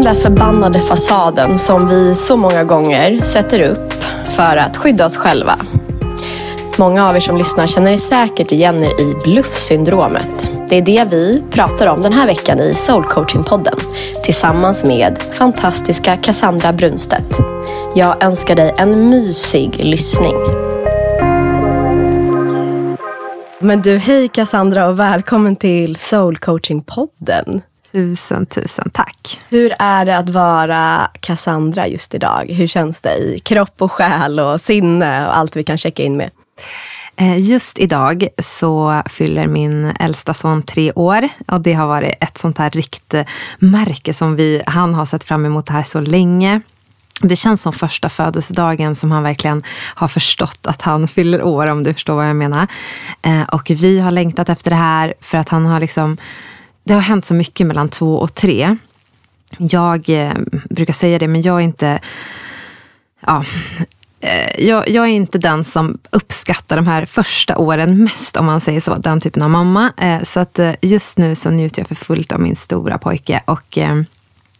Den där förbannade fasaden som vi så många gånger sätter upp för att skydda oss själva. Många av er som lyssnar känner er säkert igen er i bluffsyndromet. Det är det vi pratar om den här veckan i Soul Coaching-podden tillsammans med fantastiska Cassandra Brunstedt. Jag önskar dig en mysig lyssning. Men du, hej Cassandra och välkommen till Soul Coaching-podden. Tusen, tusen tack. Hur är det att vara Cassandra just idag? Hur känns det i kropp och själ och sinne och allt vi kan checka in med? Eh, just idag så fyller min äldsta son tre år och det har varit ett sånt här riktmärke som vi, han har sett fram emot här så länge. Det känns som första födelsedagen som han verkligen har förstått att han fyller år, om du förstår vad jag menar. Eh, och vi har längtat efter det här för att han har liksom det har hänt så mycket mellan två och tre. Jag eh, brukar säga det, men jag är inte... Ja, eh, jag, jag, är inte den som uppskattar de här första åren mest, om man säger så. Den typen av mamma. Eh, så att eh, just nu så njuter jag för fullt av min stora pojke. Och eh,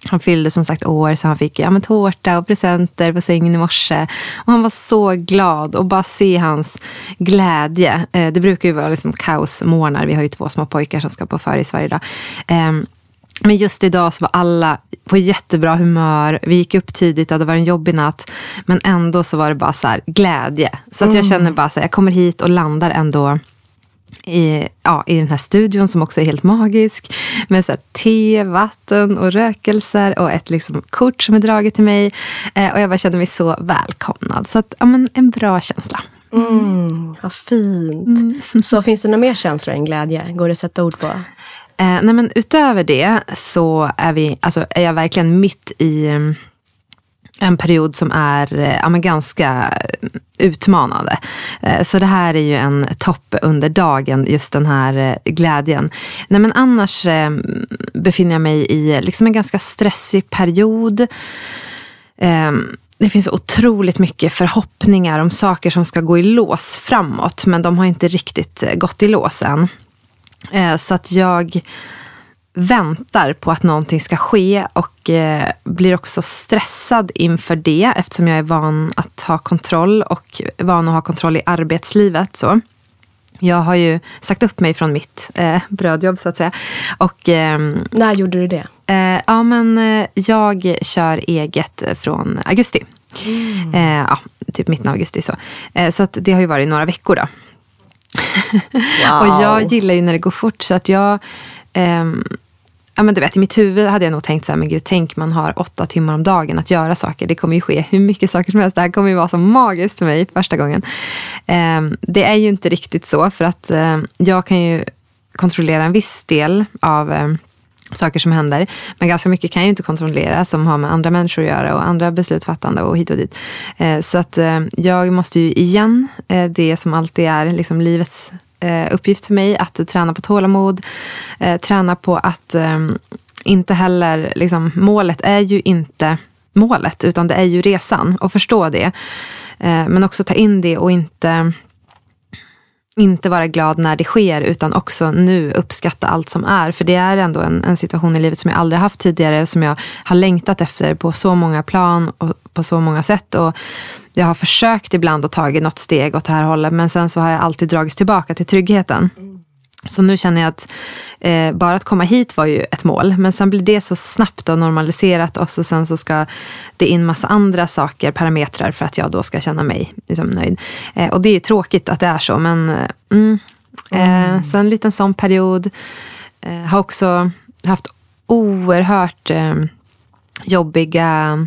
han fyllde som sagt år så han fick ja, men tårta och presenter på sängen i morse. Och han var så glad och bara se hans glädje. Eh, det brukar ju vara liksom kaosmorgnar. Vi har ju två små pojkar som ska på före i Sverige idag. Eh, men just idag så var alla på jättebra humör. Vi gick upp tidigt, det hade varit en jobbig natt. Men ändå så var det bara så glädje. Så att jag mm. känner bara så här, jag kommer hit och landar ändå i, ja, i den här studion som också är helt magisk. Med så te, vatten och rökelser och ett liksom kort som är draget till mig. Eh, och jag bara kände mig så välkomnad. Så att, ja, men en bra känsla. Mm, vad fint. Mm. Så finns det några mer känslor än glädje? Går det att sätta ord på? Eh, nej men utöver det så är, vi, alltså, är jag verkligen mitt i en period som är eh, ja, men ganska eh, utmanande. Eh, så det här är ju en topp under dagen, just den här glädjen. Nej, men annars befinner jag mig i liksom en ganska stressig period. Ehm, det finns otroligt mycket förhoppningar om saker som ska gå i lås framåt, men de har inte riktigt gått i lås än. Så att jag väntar på att någonting ska ske och eh, blir också stressad inför det eftersom jag är van att ha kontroll och van att ha kontroll i arbetslivet. Så. Jag har ju sagt upp mig från mitt eh, brödjobb så att säga. Och, eh, När gjorde du det? Eh, ja, men, eh, jag kör eget från augusti. Mm. Eh, ja, typ mitten av augusti. Så, så att det har ju varit några veckor då. Wow. och jag gillar ju när det går fort så att jag Um, ja, men du vet, I mitt huvud hade jag nog tänkt så här, men gud, tänk man har åtta timmar om dagen att göra saker. Det kommer ju ske hur mycket saker som helst. Det här kommer ju vara så magiskt för mig första gången. Eh, det är ju inte riktigt så, för att eh, jag kan ju kontrollera en viss del av eh, saker som händer. Men ganska mycket kan jag inte kontrollera som har med andra människor att göra och andra beslutsfattande och hit och dit. Ehm, så att ehm, jag måste ju igen, eh, det som alltid är liksom livets Eh, uppgift för mig att träna på tålamod. Eh, träna på att ehm, inte heller, liksom, målet är ju inte målet, utan det är ju resan. Och förstå det. Eh, men också ta in det och inte inte vara glad när det sker utan också nu uppskatta allt som är. För det är ändå en, en situation i livet som jag aldrig haft tidigare som jag har längtat efter på så många plan och på så många sätt. Och jag har försökt ibland att ta något steg åt det här hållet men sen så har jag alltid dragits tillbaka till tryggheten. Mm. Så nu känner jag att eh, bara att komma hit var ju ett mål. Men sen blir det så snabbt och normaliserat och så sen så ska det in massa andra saker, parametrar för att jag då ska känna mig liksom, nöjd. Eh, och det är ju tråkigt att det är så men eh, mm, mm. så en liten sån period. Eh, har också haft oerhört eh, jobbiga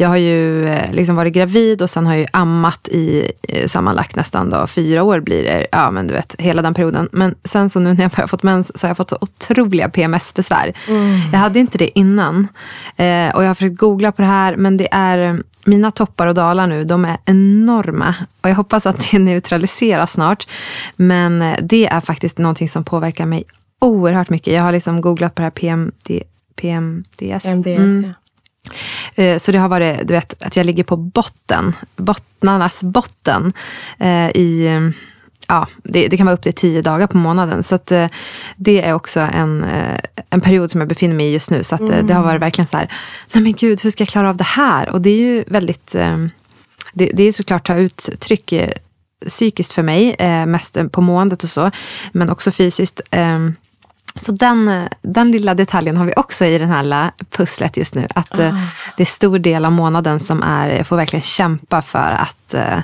jag har ju eh, liksom varit gravid och sen har jag ammat i eh, sammanlagt nästan då, fyra år blir det. Ja men du vet, hela den perioden. Men sen så nu när jag har fått mens så har jag fått så otroliga PMS-besvär. Mm. Jag hade inte det innan. Eh, och jag har försökt googla på det här men det är mina toppar och dalar nu, de är enorma. Och jag hoppas att det neutraliseras snart. Men eh, det är faktiskt någonting som påverkar mig oerhört mycket. Jag har liksom googlat på det här PMD, PMDS. PMDS mm. ja. Eh, så det har varit, du vet, att jag ligger på botten, bottnarnas botten eh, i ja, det, det, kan vara upp till tio dagar på månaden. Så att, eh, det är också en, en period som jag befinner mig i just nu. Så att, mm. det har varit verkligen så här, nej men gud, hur ska jag klara av det här? Och det är ju väldigt, det, det är såklart ta uttryck psykiskt för mig, mest på måendet och så, men också fysiskt. Så den, den lilla detaljen har vi också i den här pusslet just nu. Att oh. det är stor del av månaden som är, jag får verkligen kämpa för att uh,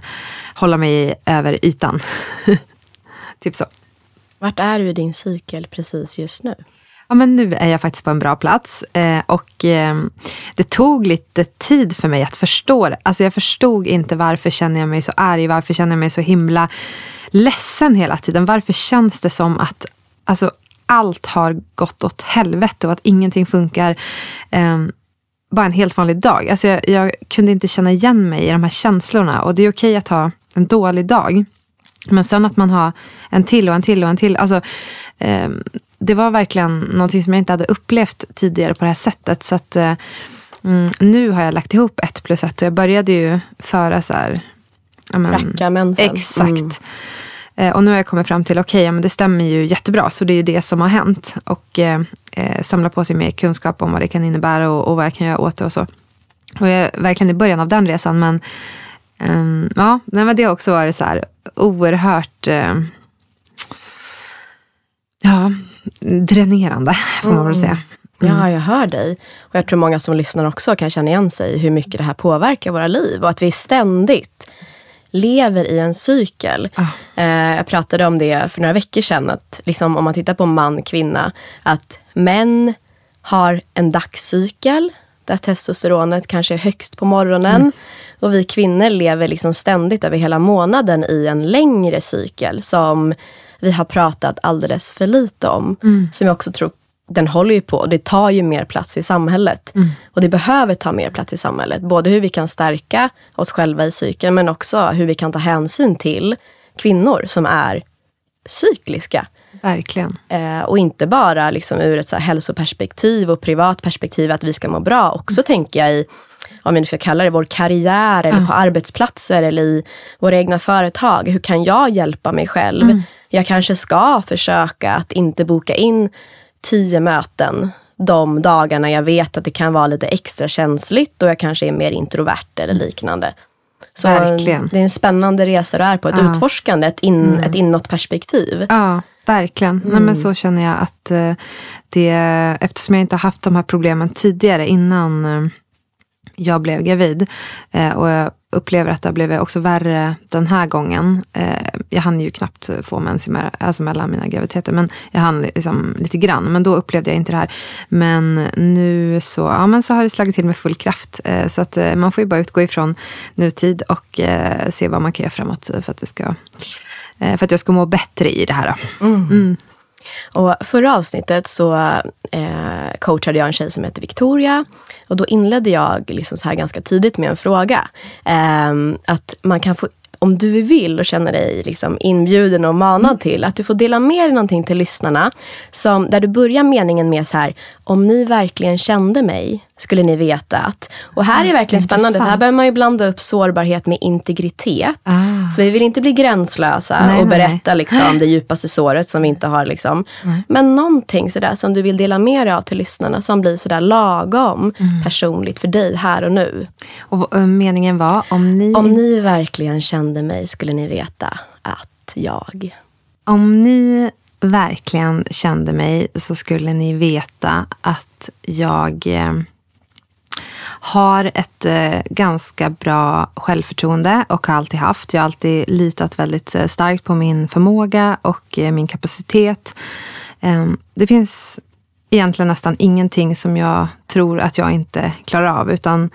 hålla mig över ytan. typ så. Vart är du i din cykel precis just nu? Ja, men nu är jag faktiskt på en bra plats. Eh, och eh, det tog lite tid för mig att förstå det. Alltså jag förstod inte varför känner jag mig så arg, varför känner jag mig så himla ledsen hela tiden. Varför känns det som att alltså, allt har gått åt helvete och att ingenting funkar. Eh, bara en helt vanlig dag. Alltså jag, jag, kunde inte känna igen mig i de här känslorna. Och det är okej att ha en dålig dag. Men sen att man har en till och en till och en till. Alltså, eh, det var verkligen någonting som jag inte hade upplevt tidigare på det här sättet. Så att eh, mm, nu har jag lagt ihop ett plus ett och jag började ju föra så här. Racka mensen. Exakt. Mm. Eh, och nu har jag kommit fram till, okej, okay, ja, det stämmer ju jättebra. Så det är ju det som har hänt. Och eh, eh, samla på sig mer kunskap om vad det kan innebära och, och vad jag kan göra åt det och så. Och jag är verkligen i början av den resan. Men um, ja, nej, men det har också varit så här oerhört eh, ja, dränerande, får man väl säga. Mm. Mm. Ja, jag hör dig. Och jag tror många som lyssnar också kan känna igen sig hur mycket det här påverkar våra liv. Och att vi ständigt lever i en cykel. Ah. Eh, jag pratade om det för några veckor sedan, att liksom, om man tittar på man, kvinna, att män har en dagscykel där testosteronet kanske är högst på morgonen. Mm. Och vi kvinnor lever liksom ständigt över hela månaden i en längre cykel som vi har pratat alldeles för lite om. Mm. Som jag också tror den håller ju på. Det tar ju mer plats i samhället. Mm. Och det behöver ta mer plats i samhället. Både hur vi kan stärka oss själva i cykeln men också hur vi kan ta hänsyn till kvinnor som är cykliska. Verkligen. Eh, och inte bara liksom ur ett så hälsoperspektiv och privat perspektiv att vi ska må bra. Också mm. tänker jag i, om vi nu ska kalla det vår karriär eller mm. på arbetsplatser eller i våra egna företag. Hur kan jag hjälpa mig själv? Mm. Jag kanske ska försöka att inte boka in tio möten de dagarna jag vet att det kan vara lite extra känsligt och jag kanske är mer introvert eller mm. liknande. Så verkligen. det är en spännande resa du är på, ett ja. utforskande, ett, in, mm. ett inåtperspektiv. Ja, verkligen. Mm. Nej, men så känner jag att eh, det, eftersom jag inte haft de här problemen tidigare innan eh, jag blev gravid eh, och jag upplever att det blev också värre den här gången. Eh, jag hann ju knappt få mens alltså mellan mina graviditeter, men jag hann liksom lite grann. Men då upplevde jag inte det här. Men nu så, ja, men så har det slagit till med full kraft. Eh, så att man får ju bara utgå ifrån nutid och se vad man kan göra framåt för att, det ska, för att jag ska må bättre i det här. Mm. Mm. Och förra avsnittet så eh, coachade jag en tjej som heter Victoria. Och då inledde jag liksom så här ganska tidigt med en fråga. Eh, att man kan få om du vill och känner dig liksom inbjuden och manad mm. till, att du får dela med dig någonting till lyssnarna. Som, där du börjar meningen med så här, om ni verkligen kände mig skulle ni veta att. Och här är det verkligen spännande, för här behöver man ju blanda upp sårbarhet med integritet. Ah. Så vi vill inte bli gränslösa nej, och berätta nej. Liksom, det djupaste såret som vi inte har. Liksom. Men någonting sådär som du vill dela med dig av till lyssnarna som blir sådär lagom mm. personligt för dig här och nu. Och uh, meningen var, om ni... Om ni verkligen kände mig skulle ni veta att jag... Om ni verkligen kände mig så skulle ni veta att jag eh, har ett eh, ganska bra självförtroende och har alltid haft. Jag har alltid litat väldigt eh, starkt på min förmåga och eh, min kapacitet. Eh, det finns egentligen nästan ingenting som jag tror att jag inte klarar av. Utan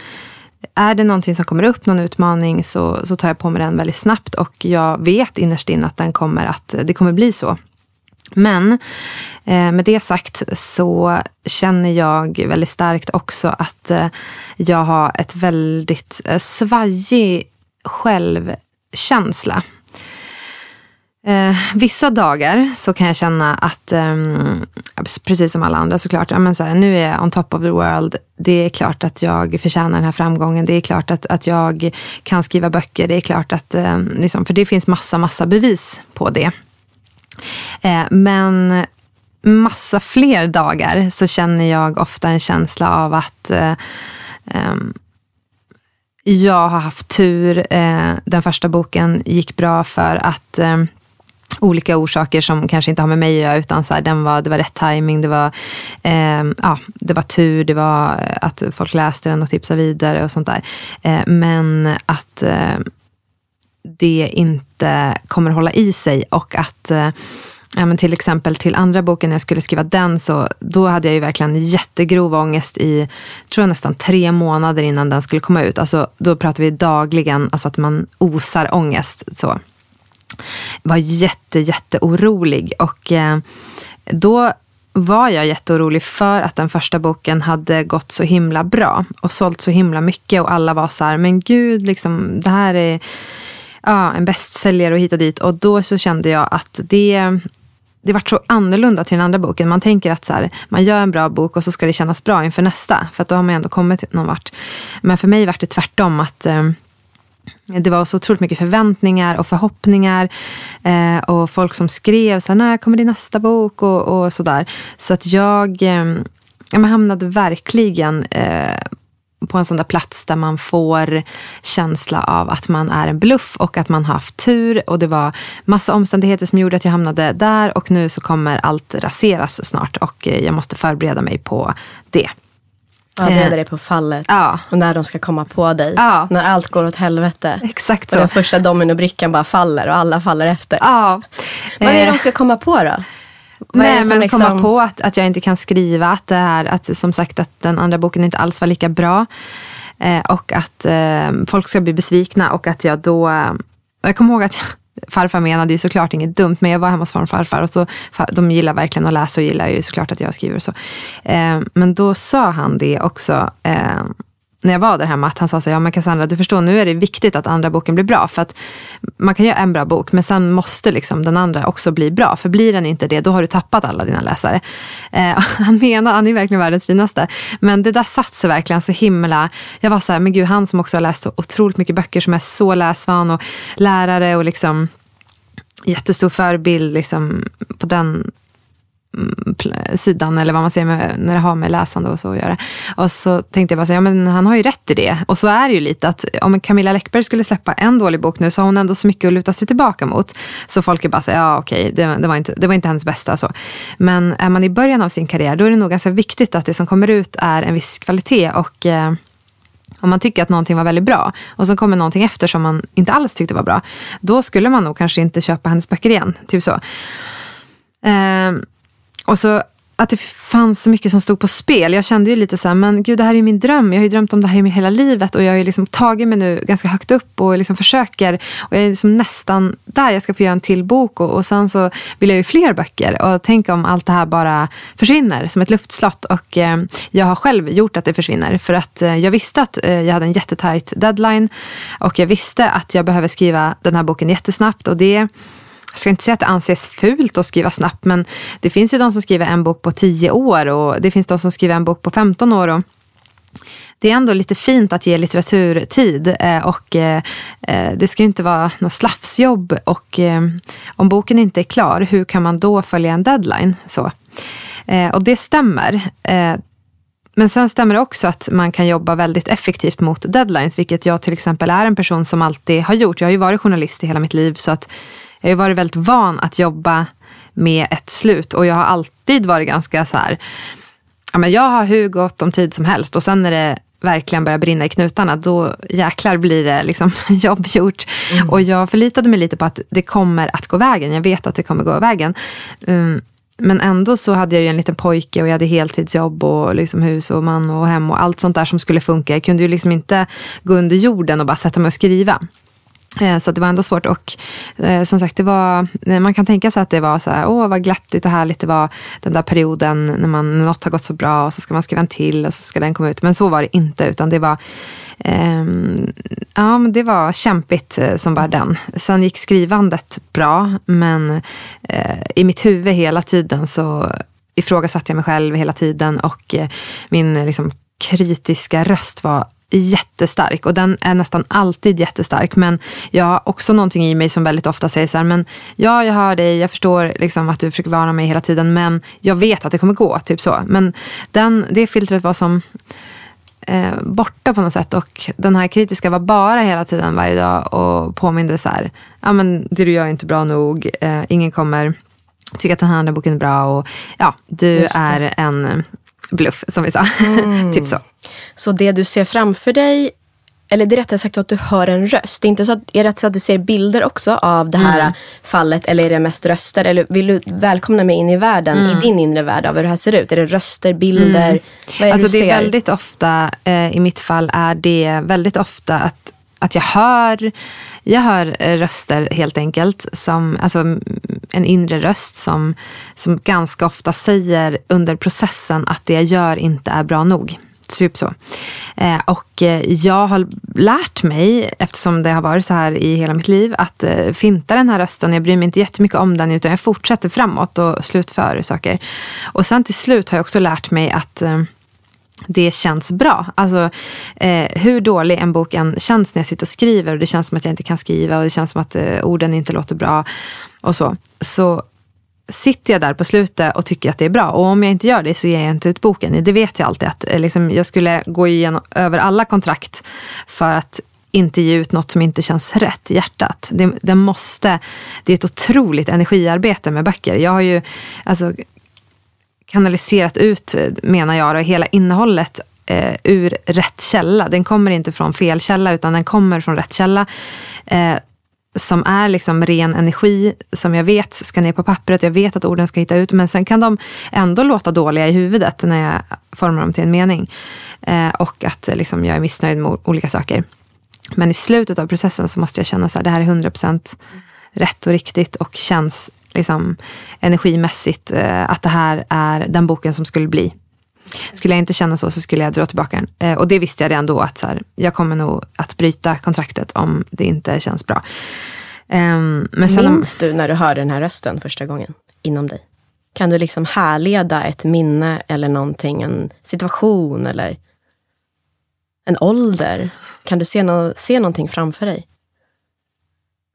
är det någonting som kommer upp, någon utmaning, så, så tar jag på mig den väldigt snabbt. Och jag vet innerst inne att, den kommer att det kommer bli så. Men eh, med det sagt så känner jag väldigt starkt också att eh, jag har ett väldigt eh, svajig självkänsla. Eh, vissa dagar så kan jag känna att, eh, precis som alla andra såklart, ja, men så här, nu är jag on top of the world. Det är klart att jag förtjänar den här framgången. Det är klart att, att jag kan skriva böcker. Det är klart att, eh, liksom, för det finns massa, massa bevis på det. Eh, men massa fler dagar så känner jag ofta en känsla av att eh, ehm, jag har haft tur. Eh, den första boken gick bra för att olika orsaker som kanske inte har med mig att göra, utan så här, den var, det var rätt timing, det var, eh, ja, det var tur, det var att folk läste den och tipsade vidare och sånt där. Eh, men att eh, det inte kommer hålla i sig och att eh, ja, men till exempel till andra boken, när jag skulle skriva den, så då hade jag ju verkligen jättegrov ångest i, tror jag nästan tre månader innan den skulle komma ut. Alltså, då pratar vi dagligen, alltså att man osar ångest. Så. var jätte, jätteorolig och eh, då var jag jätteorolig för att den första boken hade gått så himla bra och sålt så himla mycket och alla var så här, men gud, liksom, det här är ja, en bästsäljare och hit och dit. Och då så kände jag att det, det var så annorlunda till den andra boken. Man tänker att så här, man gör en bra bok och så ska det kännas bra inför nästa. För att då har man ändå kommit någon vart. Men för mig var det tvärtom. att eh, det var så otroligt mycket förväntningar och förhoppningar. Eh, och folk som skrev så här, när kommer din nästa bok? Och, och sådär. Så att jag, eh, jag hamnade verkligen eh, på en sån där plats där man får känsla av att man är en bluff och att man har haft tur. Och det var massa omständigheter som gjorde att jag hamnade där och nu så kommer allt raseras snart och eh, jag måste förbereda mig på det. Förbereda dig på fallet ja. och när de ska komma på dig. Ja. När allt går åt helvete. Exakt så. Och den första dominobrickan bara faller och alla faller efter. Ja. Vad är det de ska komma på då? Nej, men liksom... komma på att, att jag inte kan skriva. Att det här, att som sagt att den andra boken inte alls var lika bra. Eh, och att eh, folk ska bli besvikna och att jag då... Jag kommer ihåg att jag, farfar menade ju såklart inget dumt, men jag var hemma hos farfar och farfar och så, de gillar verkligen att läsa och gillar ju såklart att jag skriver och så. Eh, men då sa han det också eh, när jag var där hemma, att han sa så ja men Cassandra, du förstår, nu är det viktigt att andra boken blir bra. För att man kan göra en bra bok, men sen måste liksom den andra också bli bra. För blir den inte det, då har du tappat alla dina läsare. Eh, han menar, han är verkligen världens finaste. Men det där satt sig verkligen så himla... Jag var så här, men gud, han som också har läst så otroligt mycket böcker, som är så läsvan och lärare och liksom jättestor förebild liksom, på den Mm, sidan eller vad man säger med, när det har med läsande och så att göra. Och så tänkte jag bara så, ja men han har ju rätt i det. Och så är det ju lite att om Camilla Läckberg skulle släppa en dålig bok nu så har hon ändå så mycket att luta sig tillbaka mot. Så folk är bara så, ja okej, det, det, var inte, det var inte hennes bästa. Så. Men är man i början av sin karriär då är det nog ganska viktigt att det som kommer ut är en viss kvalitet. och eh, om man tycker att någonting var väldigt bra och så kommer någonting efter som man inte alls tyckte var bra. Då skulle man nog kanske inte köpa hennes böcker igen. Typ så. Eh, och så att det fanns så mycket som stod på spel. Jag kände ju lite så här, men gud det här är min dröm. Jag har ju drömt om det här i hela livet och jag har ju liksom tagit mig nu ganska högt upp och liksom försöker. Och jag är liksom nästan där, jag ska få göra en till bok och, och sen så vill jag ju fler böcker. Och tänk om allt det här bara försvinner som ett luftslott. Och eh, jag har själv gjort att det försvinner. För att eh, jag visste att eh, jag hade en jättetajt deadline och jag visste att jag behöver skriva den här boken jättesnabbt. Och det jag ska inte säga att det anses fult att skriva snabbt, men det finns ju de som skriver en bok på tio år och det finns de som skriver en bok på 15 år. Och det är ändå lite fint att ge litteratur tid eh, och eh, eh, det ska ju inte vara något slafsjobb. Och om boken inte är klar, hur kan man då följa en deadline? Så. Och det stämmer. Men sen stämmer det också att man kan jobba väldigt effektivt mot deadlines, vilket jag till exempel är en person som alltid har gjort. Jag har ju varit journalist i hela mitt liv, så att jag har varit väldigt van att jobba med ett slut och jag har alltid varit ganska så här, ja, men jag har hur gott om tid som helst och sen när det verkligen börjar brinna i knutarna, då jäklar blir det liksom jobb gjort. Mm. Och jag förlitade mig lite på att det kommer att gå vägen. Jag vet att det kommer gå vägen. Um, men ändå så hade jag ju en liten pojke och jag hade heltidsjobb och liksom hus och man och hem och allt sånt där som skulle funka. Jag kunde ju liksom inte gå under jorden och bara sätta mig och skriva. Eh, så det var ändå svårt. Och eh, som sagt, det var, eh, man kan tänka sig att det var så här, åh vad glättigt och härligt det var den där perioden när, man, när något har gått så bra och så ska man skriva en till och så ska den komma ut. Men så var det inte, utan det var, eh, ja, men det var kämpigt eh, som bara den. Sen gick skrivandet bra, men eh, i mitt huvud hela tiden så ifrågasatte jag mig själv hela tiden och eh, min liksom, kritiska röst var jättestark och den är nästan alltid jättestark. Men jag har också någonting i mig som väldigt ofta säger så här, men ja, jag hör dig, jag förstår liksom att du försöker varna mig hela tiden, men jag vet att det kommer gå. Typ så. Men den, det filtret var som eh, borta på något sätt och den här kritiska var bara hela tiden varje dag och påminde så här, ja men det du gör är inte bra nog, eh, ingen kommer tycka att den här andra boken är bra och ja, du är en bluff som vi sa. Mm. typ så. Så det du ser framför dig, eller det är rättare sagt att du hör en röst. Det är, inte så att, är det så att du ser bilder också av det här mm. fallet eller är det mest röster? Eller vill du välkomna mig in i världen, mm. i din inre värld av hur det här ser ut? Är det röster, bilder? Mm. Vad är alltså det, det är väldigt ofta, eh, i mitt fall är det väldigt ofta att, att jag hör jag hör eh, röster helt enkelt, som, alltså en inre röst som, som ganska ofta säger under processen att det jag gör inte är bra nog. Typ så. Eh, och eh, jag har lärt mig, eftersom det har varit så här i hela mitt liv, att eh, finta den här rösten. Jag bryr mig inte jättemycket om den, utan jag fortsätter framåt och slutför saker. Och sen till slut har jag också lärt mig att det känns bra. Alltså, eh, hur dålig en bok än känns när jag sitter och skriver och det känns som att jag inte kan skriva och det känns som att eh, orden inte låter bra och så. Så sitter jag där på slutet och tycker att det är bra. Och om jag inte gör det så ger jag inte ut boken. Det vet jag alltid att eh, liksom, jag skulle gå igenom över alla kontrakt för att inte ge ut något som inte känns rätt i hjärtat. Det, det, måste, det är ett otroligt energiarbete med böcker. Jag har ju alltså, kanaliserat ut, menar jag, och hela innehållet eh, ur rätt källa. Den kommer inte från fel källa, utan den kommer från rätt källa. Eh, som är liksom ren energi som jag vet ska ner på pappret. Jag vet att orden ska hitta ut. Men sen kan de ändå låta dåliga i huvudet när jag formar dem till en mening. Eh, och att eh, liksom, jag är missnöjd med olika saker. Men i slutet av processen så måste jag känna att det här är 100% rätt och riktigt och känns liksom, energimässigt eh, att det här är den boken som skulle bli. Skulle jag inte känna så så skulle jag dra tillbaka den. Eh, och det visste jag redan då att så här, jag kommer nog att bryta kontraktet om det inte känns bra. Eh, men sen Minns du när du hörde den här rösten första gången inom dig? Kan du liksom härleda ett minne eller någonting, en situation eller en ålder? Kan du se, no se någonting framför dig?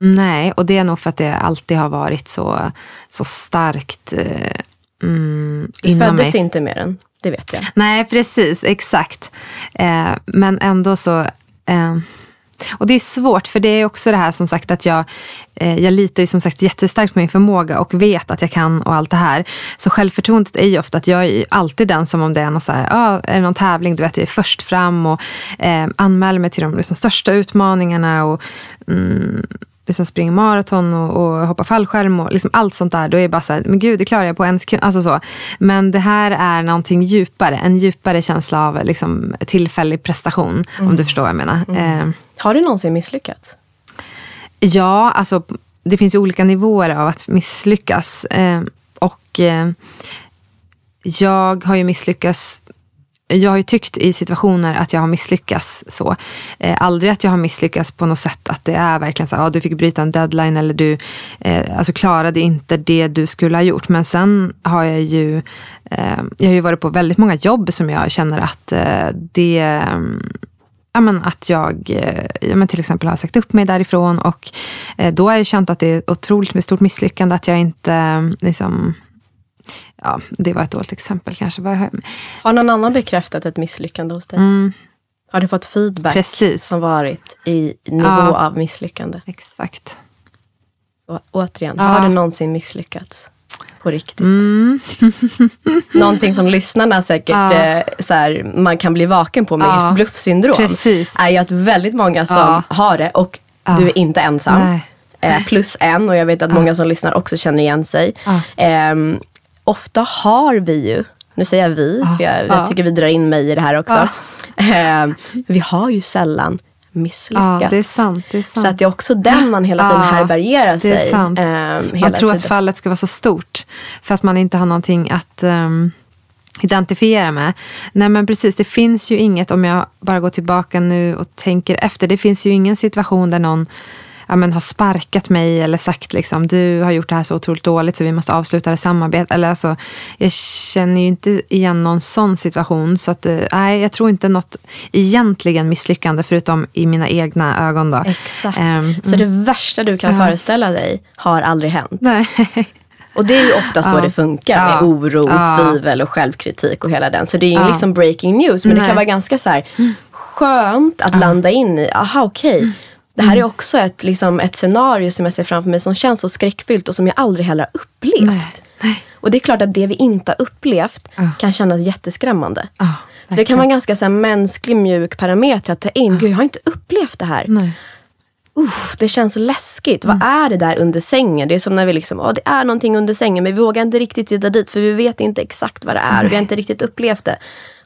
Nej, och det är nog för att det alltid har varit så, så starkt eh, mm, Du föddes mig. inte med den, det vet jag. Nej, precis, exakt. Eh, men ändå så... Eh, och det är svårt, för det är också det här som sagt att jag, eh, jag litar ju som sagt jättestarkt på min förmåga och vet att jag kan och allt det här. Så självförtroendet är ju ofta att jag är alltid den som om det är någon, så här, ah, är det någon tävling, du vet jag är först fram och eh, anmäler mig till de liksom, största utmaningarna. och mm, liksom springer maraton och, och hoppar fallskärm och liksom allt sånt där. Då är det bara så här, men gud det klarar jag på en sekund. Alltså så. Men det här är någonting djupare. En djupare känsla av liksom, tillfällig prestation. Mm. Om du förstår vad jag menar. Mm. Eh, Har du någonsin misslyckats? Ja, alltså det finns ju olika nivåer av att misslyckas. Eh, och eh, jag har ju misslyckats jag har ju tyckt i situationer att jag har misslyckats så. Eh, aldrig att jag har misslyckats på något sätt att det är verkligen så att ah, du fick bryta en deadline eller du eh, alltså klarade inte det du skulle ha gjort. Men sen har jag ju, eh, jag har ju varit på väldigt många jobb som jag känner att eh, det eh, ja, men att jag eh, ja, men till exempel har sagt upp mig därifrån och eh, då har jag känt att det är otroligt med stort misslyckande att jag inte eh, liksom, ja, det var ett dåligt exempel kanske. Har någon annan bekräftat ett misslyckande hos dig? Mm. Har du fått feedback Precis. som varit i nivå ja, av misslyckande? Exakt. Så, återigen, ja. har du någonsin misslyckats? På riktigt. Mm. Någonting som lyssnarna säkert ja. eh, så här, man kan bli vaken på med just bluffsyndrom. Precis. Är ju att väldigt många som har det och du är inte ensam. Eh, plus en och jag vet att många som lyssnar också känner igen sig. Eh, ofta har vi ju, nu säger jag vi, ah, för jag, jag ah. tycker vi drar in mig i det här också. Ah. Eh, vi har ju sällan misslyckats. Ja, det är sant. Det är sant. Så att det är också den man hela tiden Ja, härbärgerar sig. Det är sant. hela man tror att tiden. fallet ska vara så stort. För att man inte har någonting att um, identifiera med. Nej men precis, det finns ju inget, om jag bara går tillbaka nu och tänker efter. Det finns ju ingen situation där någon ja, men, har sparkat mig eller sagt liksom, du har gjort det här så otroligt dåligt så vi måste avsluta det samarbetet. Eller, alltså, jag känner ju inte igen någon sån situation. Så att, eh, nej, jag tror inte något egentligen misslyckande förutom i mina egna ögon. Då. Exakt. Ehm, Så det värsta du kan Ja. föreställa dig har aldrig hänt. Nej. Och det är ju ofta så Ja. det funkar med Ja. oro, Ja. tvivel och självkritik och hela den. Så det är ju Ja. liksom breaking news. Men det Nej. kan vara ganska så här skönt att landa in i, aha okej. Det här är också ett, liksom, ett scenario som jag ser framför mig som känns så skräckfyllt och som jag aldrig heller har upplevt. Nej. Nej. Och det är klart att det vi inte har upplevt Ja. kan kännas jätteskrämmande. Ja, så det kan vara en ganska så här, mänsklig, mjuk parameter att ta in. Gud, jag har inte upplevt det här. Nej. Uff, det känns läskigt. Vad Mm. är det där under sängen? Det är som när vi liksom, ja det är någonting under sängen men vi vågar inte riktigt titta dit för vi vet inte exakt vad det är. Och vi har inte riktigt upplevt det.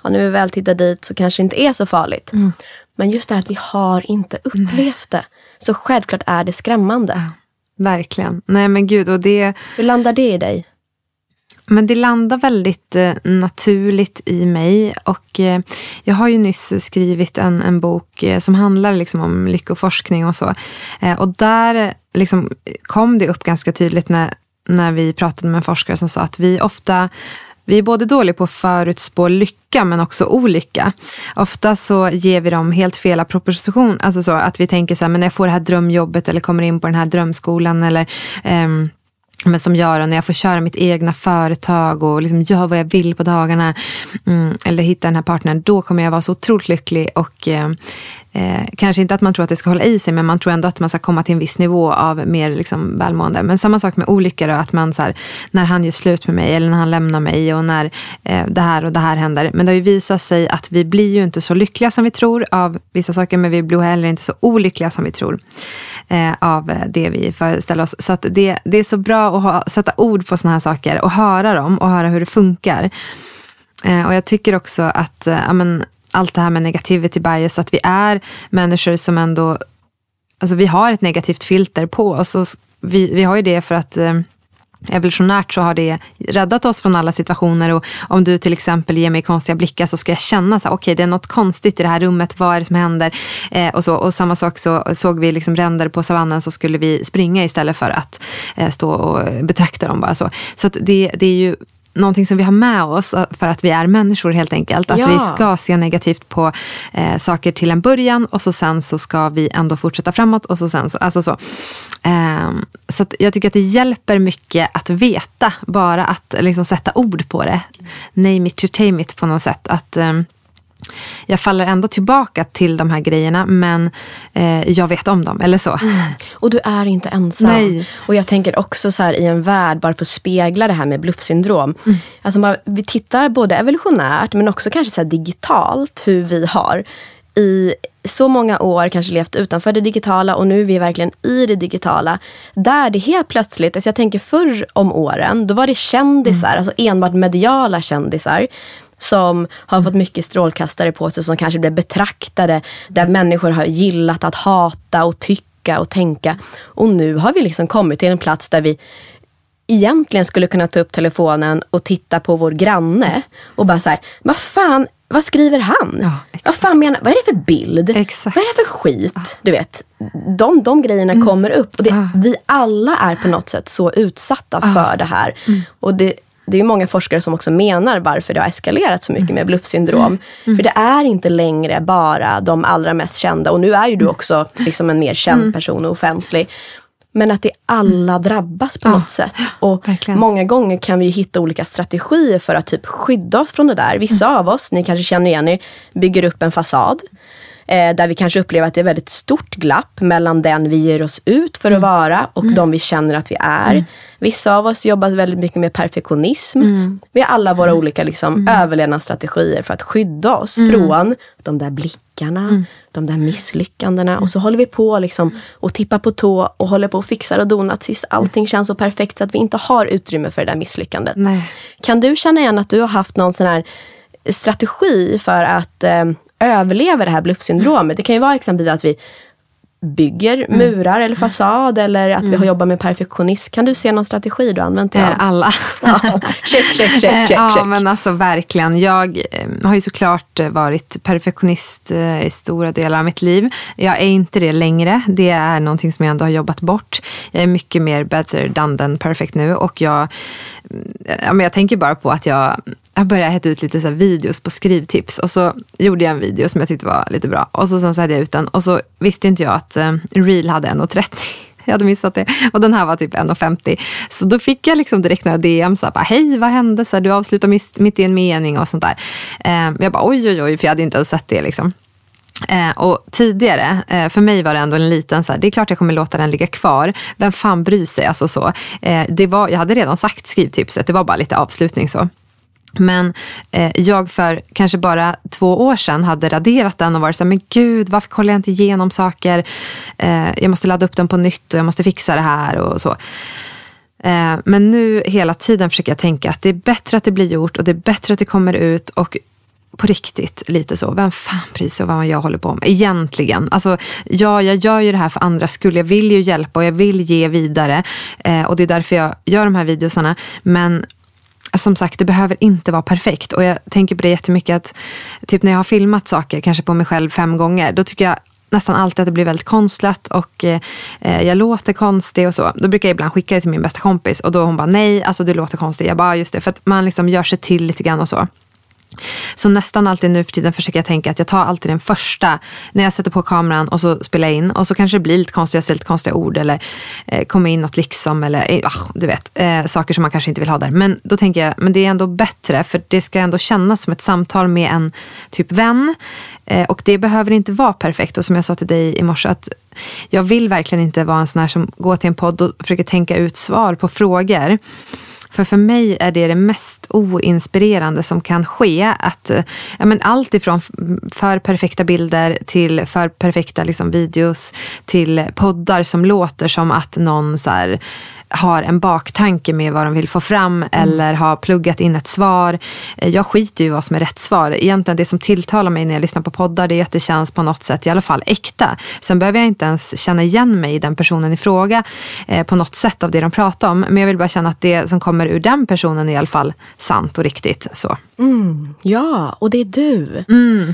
Ja, när vi väl tittar dit så kanske det inte är så farligt. Mm. Men just det här att vi har inte upplevt det. Så självklart är det skrämmande. Verkligen. Nej men gud, och det, Hur landar det i dig? men det landar väldigt eh, naturligt i mig. Och eh, jag har ju nyss skrivit en, en bok eh, som handlar liksom om lyckoforskning och så. Eh, och där eh, liksom, kom det upp ganska tydligt när, när vi pratade med en forskare som sa att vi ofta vi är både dåliga på att förutspå lycka men också olycka. Ofta så ger vi dem helt fel proposition. Alltså så att vi tänker så här, men när jag får det här drömjobbet eller kommer in på den här drömskolan eller ehm, men som gör när jag får köra mitt egna företag och liksom göra vad jag vill på dagarna. Mm, eller hitta den här partnern. Då kommer jag vara så otroligt lycklig. Och eh, eh, Kanske inte att man tror att det ska hålla i sig men man tror ändå att man ska komma till en viss nivå av mer liksom, välmående. Men samma sak med olyckor. Då, att man så här, när han gör slut med mig eller när han lämnar mig och när eh, det här och det här händer. Men det har ju visat sig att vi blir ju inte så lyckliga som vi tror av vissa saker. Men vi blir heller inte så olyckliga som vi tror eh, av det vi föreställer oss. Så att det, det är så bra att ha, sätta ord på sådana här saker och höra dem och höra hur det funkar. Eh, och jag tycker också att eh, amen, allt det här med negativity bias, att vi är människor som ändå, alltså vi har ett negativt filter på oss. Och vi, vi har ju det för att eh, Evolutionärt så har det räddat oss från alla situationer och om du till exempel ger mig konstiga blickar så ska jag känna så okej okej det är något konstigt i det här rummet, vad är det som händer? Eh, och, så, och samma sak så såg vi liksom ränder på savannen så skulle vi springa istället för att eh, stå och betrakta dem bara så. Så att det, det är ju någonting som vi har med oss eh, för att vi är människor helt enkelt. Att Ja. vi ska se negativt på eh, saker till en början och så sen så ska vi ändå fortsätta framåt. och så sen så, alltså så. Ehm, så jag tycker att det hjälper mycket att veta, bara att liksom sätta ord på det. Name it to tame it på något sätt. Att ehm, jag faller ändå tillbaka till de här grejerna men eh, jag vet om dem, eller så. Och du är inte ensam. Nej. Och jag tänker också så här i en värld, bara för att spegla det här med bluffsyndrom. Mm. Alltså man, vi tittar både evolutionärt men också kanske så digitalt hur vi har i så många år kanske levt utanför det digitala och nu är vi verkligen i det digitala. Där det helt plötsligt, alltså jag tänker förr om åren, då var det kändisar, Mm. alltså enbart mediala kändisar som har fått mycket strålkastare på sig som kanske blev betraktade. Där människor har gillat att hata och tycka och tänka. Och nu har vi liksom kommit till en plats där vi egentligen skulle kunna ta upp telefonen och titta på vår granne och bara så här, vad fan, vad skriver han? Ja, vad fan menar, vad är det för bild? Exakt. Vad är det för skit? Du vet, de, de grejerna kommer upp. Och det, Ja. Vi alla är på något sätt så utsatta för det här. Och det, det är många forskare som också menar varför det har eskalerat så mycket med bluffsyndrom. För det är inte längre bara de allra mest kända. Och nu är ju du också liksom en mer känd person och offentlig. Men att det alla drabbas på Ja, något sätt. Och verkligen. många gånger kan vi hitta olika strategier för att typ skydda oss från det där. Vissa av oss, ni kanske känner igen er, bygger upp en fasad. Eh, där vi kanske upplever att det är väldigt stort glapp mellan den vi ger oss ut för att vara och de vi känner att vi är. Vissa av oss jobbar väldigt mycket med perfektionism. Vi har alla våra olika liksom, överlevnadsstrategier för att skydda oss från de där blickarna, de där misslyckandena. Och så håller vi på liksom, och tippar på tå och håller på och fixar och donar tills allting känns så perfekt så att vi inte har utrymme för det där misslyckandet. Nej. Kan du känna igen att du har haft någon sån här strategi för att eh, överleva det här bluffsyndromet. Det kan ju vara exempelvis att vi bygger Mm. murar eller fasad eller att vi har jobbat med perfektionist. Kan du se någon strategi du har använt dig av? Eh, Alla. Ja, check, check, check, check, ja, check. men alltså verkligen. Jag eh, har ju såklart eh, varit perfektionist eh, i stora delar av mitt liv. Jag är inte det längre. Det är någonting som jag ändå har jobbat bort. Jag är mycket mer better done than perfect nu. Och jag, mm, ja, men jag tänker bara på att jag jag började hetta ut lite så här videos på skrivtips och så gjorde jag en video som jag tyckte var lite bra. Och så sen så hade jag ut den och så visste inte jag att eh, Reel hade 1,30. Jag hade missat det. Och den här var typ 1,50. Så då fick jag liksom direkt några DM. Så här, bara, Hej, vad hände? Så här, du avslutar mitt, mitt i en mening och sånt där. Eh, jag bara oj, oj, oj, för jag hade inte ens sett det. Liksom. Eh, och tidigare, eh, för mig var det ändå en liten så här, det är klart jag kommer låta den ligga kvar. Vem fan bryr sig? Alltså så. Eh, det var, jag hade redan sagt skrivtipset, det var bara lite avslutning så. Men eh, jag för kanske bara två år sedan hade raderat den och varit så här, men gud, varför kollar jag inte igenom saker? Eh, jag måste ladda upp den på nytt och jag måste fixa det här och så. Eh, men nu hela tiden försöker jag tänka att det är bättre att det blir gjort och det är bättre att det kommer ut och på riktigt lite så. Vem fan bryr sig om vad jag håller på med? Egentligen. Alltså, ja, jag gör ju det här för andras skull. Jag vill ju hjälpa och jag vill ge vidare. Eh, och det är därför jag gör de här videosarna. Men som sagt, det behöver inte vara perfekt. Och jag tänker på det jättemycket att typ när jag har filmat saker, kanske på mig själv fem gånger, då tycker jag nästan alltid att det blir väldigt konstlat och eh, jag låter konstig och så. Då brukar jag ibland skicka det till min bästa kompis och då hon bara nej, alltså du låter konstig. Jag bara just det, för att man liksom gör sig till lite grann och så. Så nästan alltid nu för tiden försöker jag tänka att jag tar alltid den första när jag sätter på kameran och så spelar jag in. Och så kanske det blir lite konstiga, jag säger lite konstiga ord eller eh, kommer in något liksom eller eh, ah, du vet, eh, saker som man kanske inte vill ha där. Men då tänker jag, men det är ändå bättre för det ska ändå kännas som ett samtal med en typ vän. Eh, och det behöver inte vara perfekt. Och som jag sa till dig i morse, att jag vill verkligen inte vara en sån här som går till en podd och försöker tänka ut svar på frågor. För för mig är det det mest oinspirerande som kan ske. Att, eh, ja, men allt ifrån för perfekta bilder till för perfekta liksom, videos till poddar som låter som att någon så här, har en baktanke med vad de vill få fram eller har pluggat in ett svar. Jag skiter ju vad som är rätt svar. Egentligen det som tilltalar mig när jag lyssnar på poddar det är att det känns på något sätt i alla fall äkta. Sen behöver jag inte ens känna igen mig i den personen i fråga eh, på något sätt av det de pratar om. Men jag vill bara känna att det som kommer ur den personen är i alla fall sant och riktigt. Så. Mm, ja, och det är du.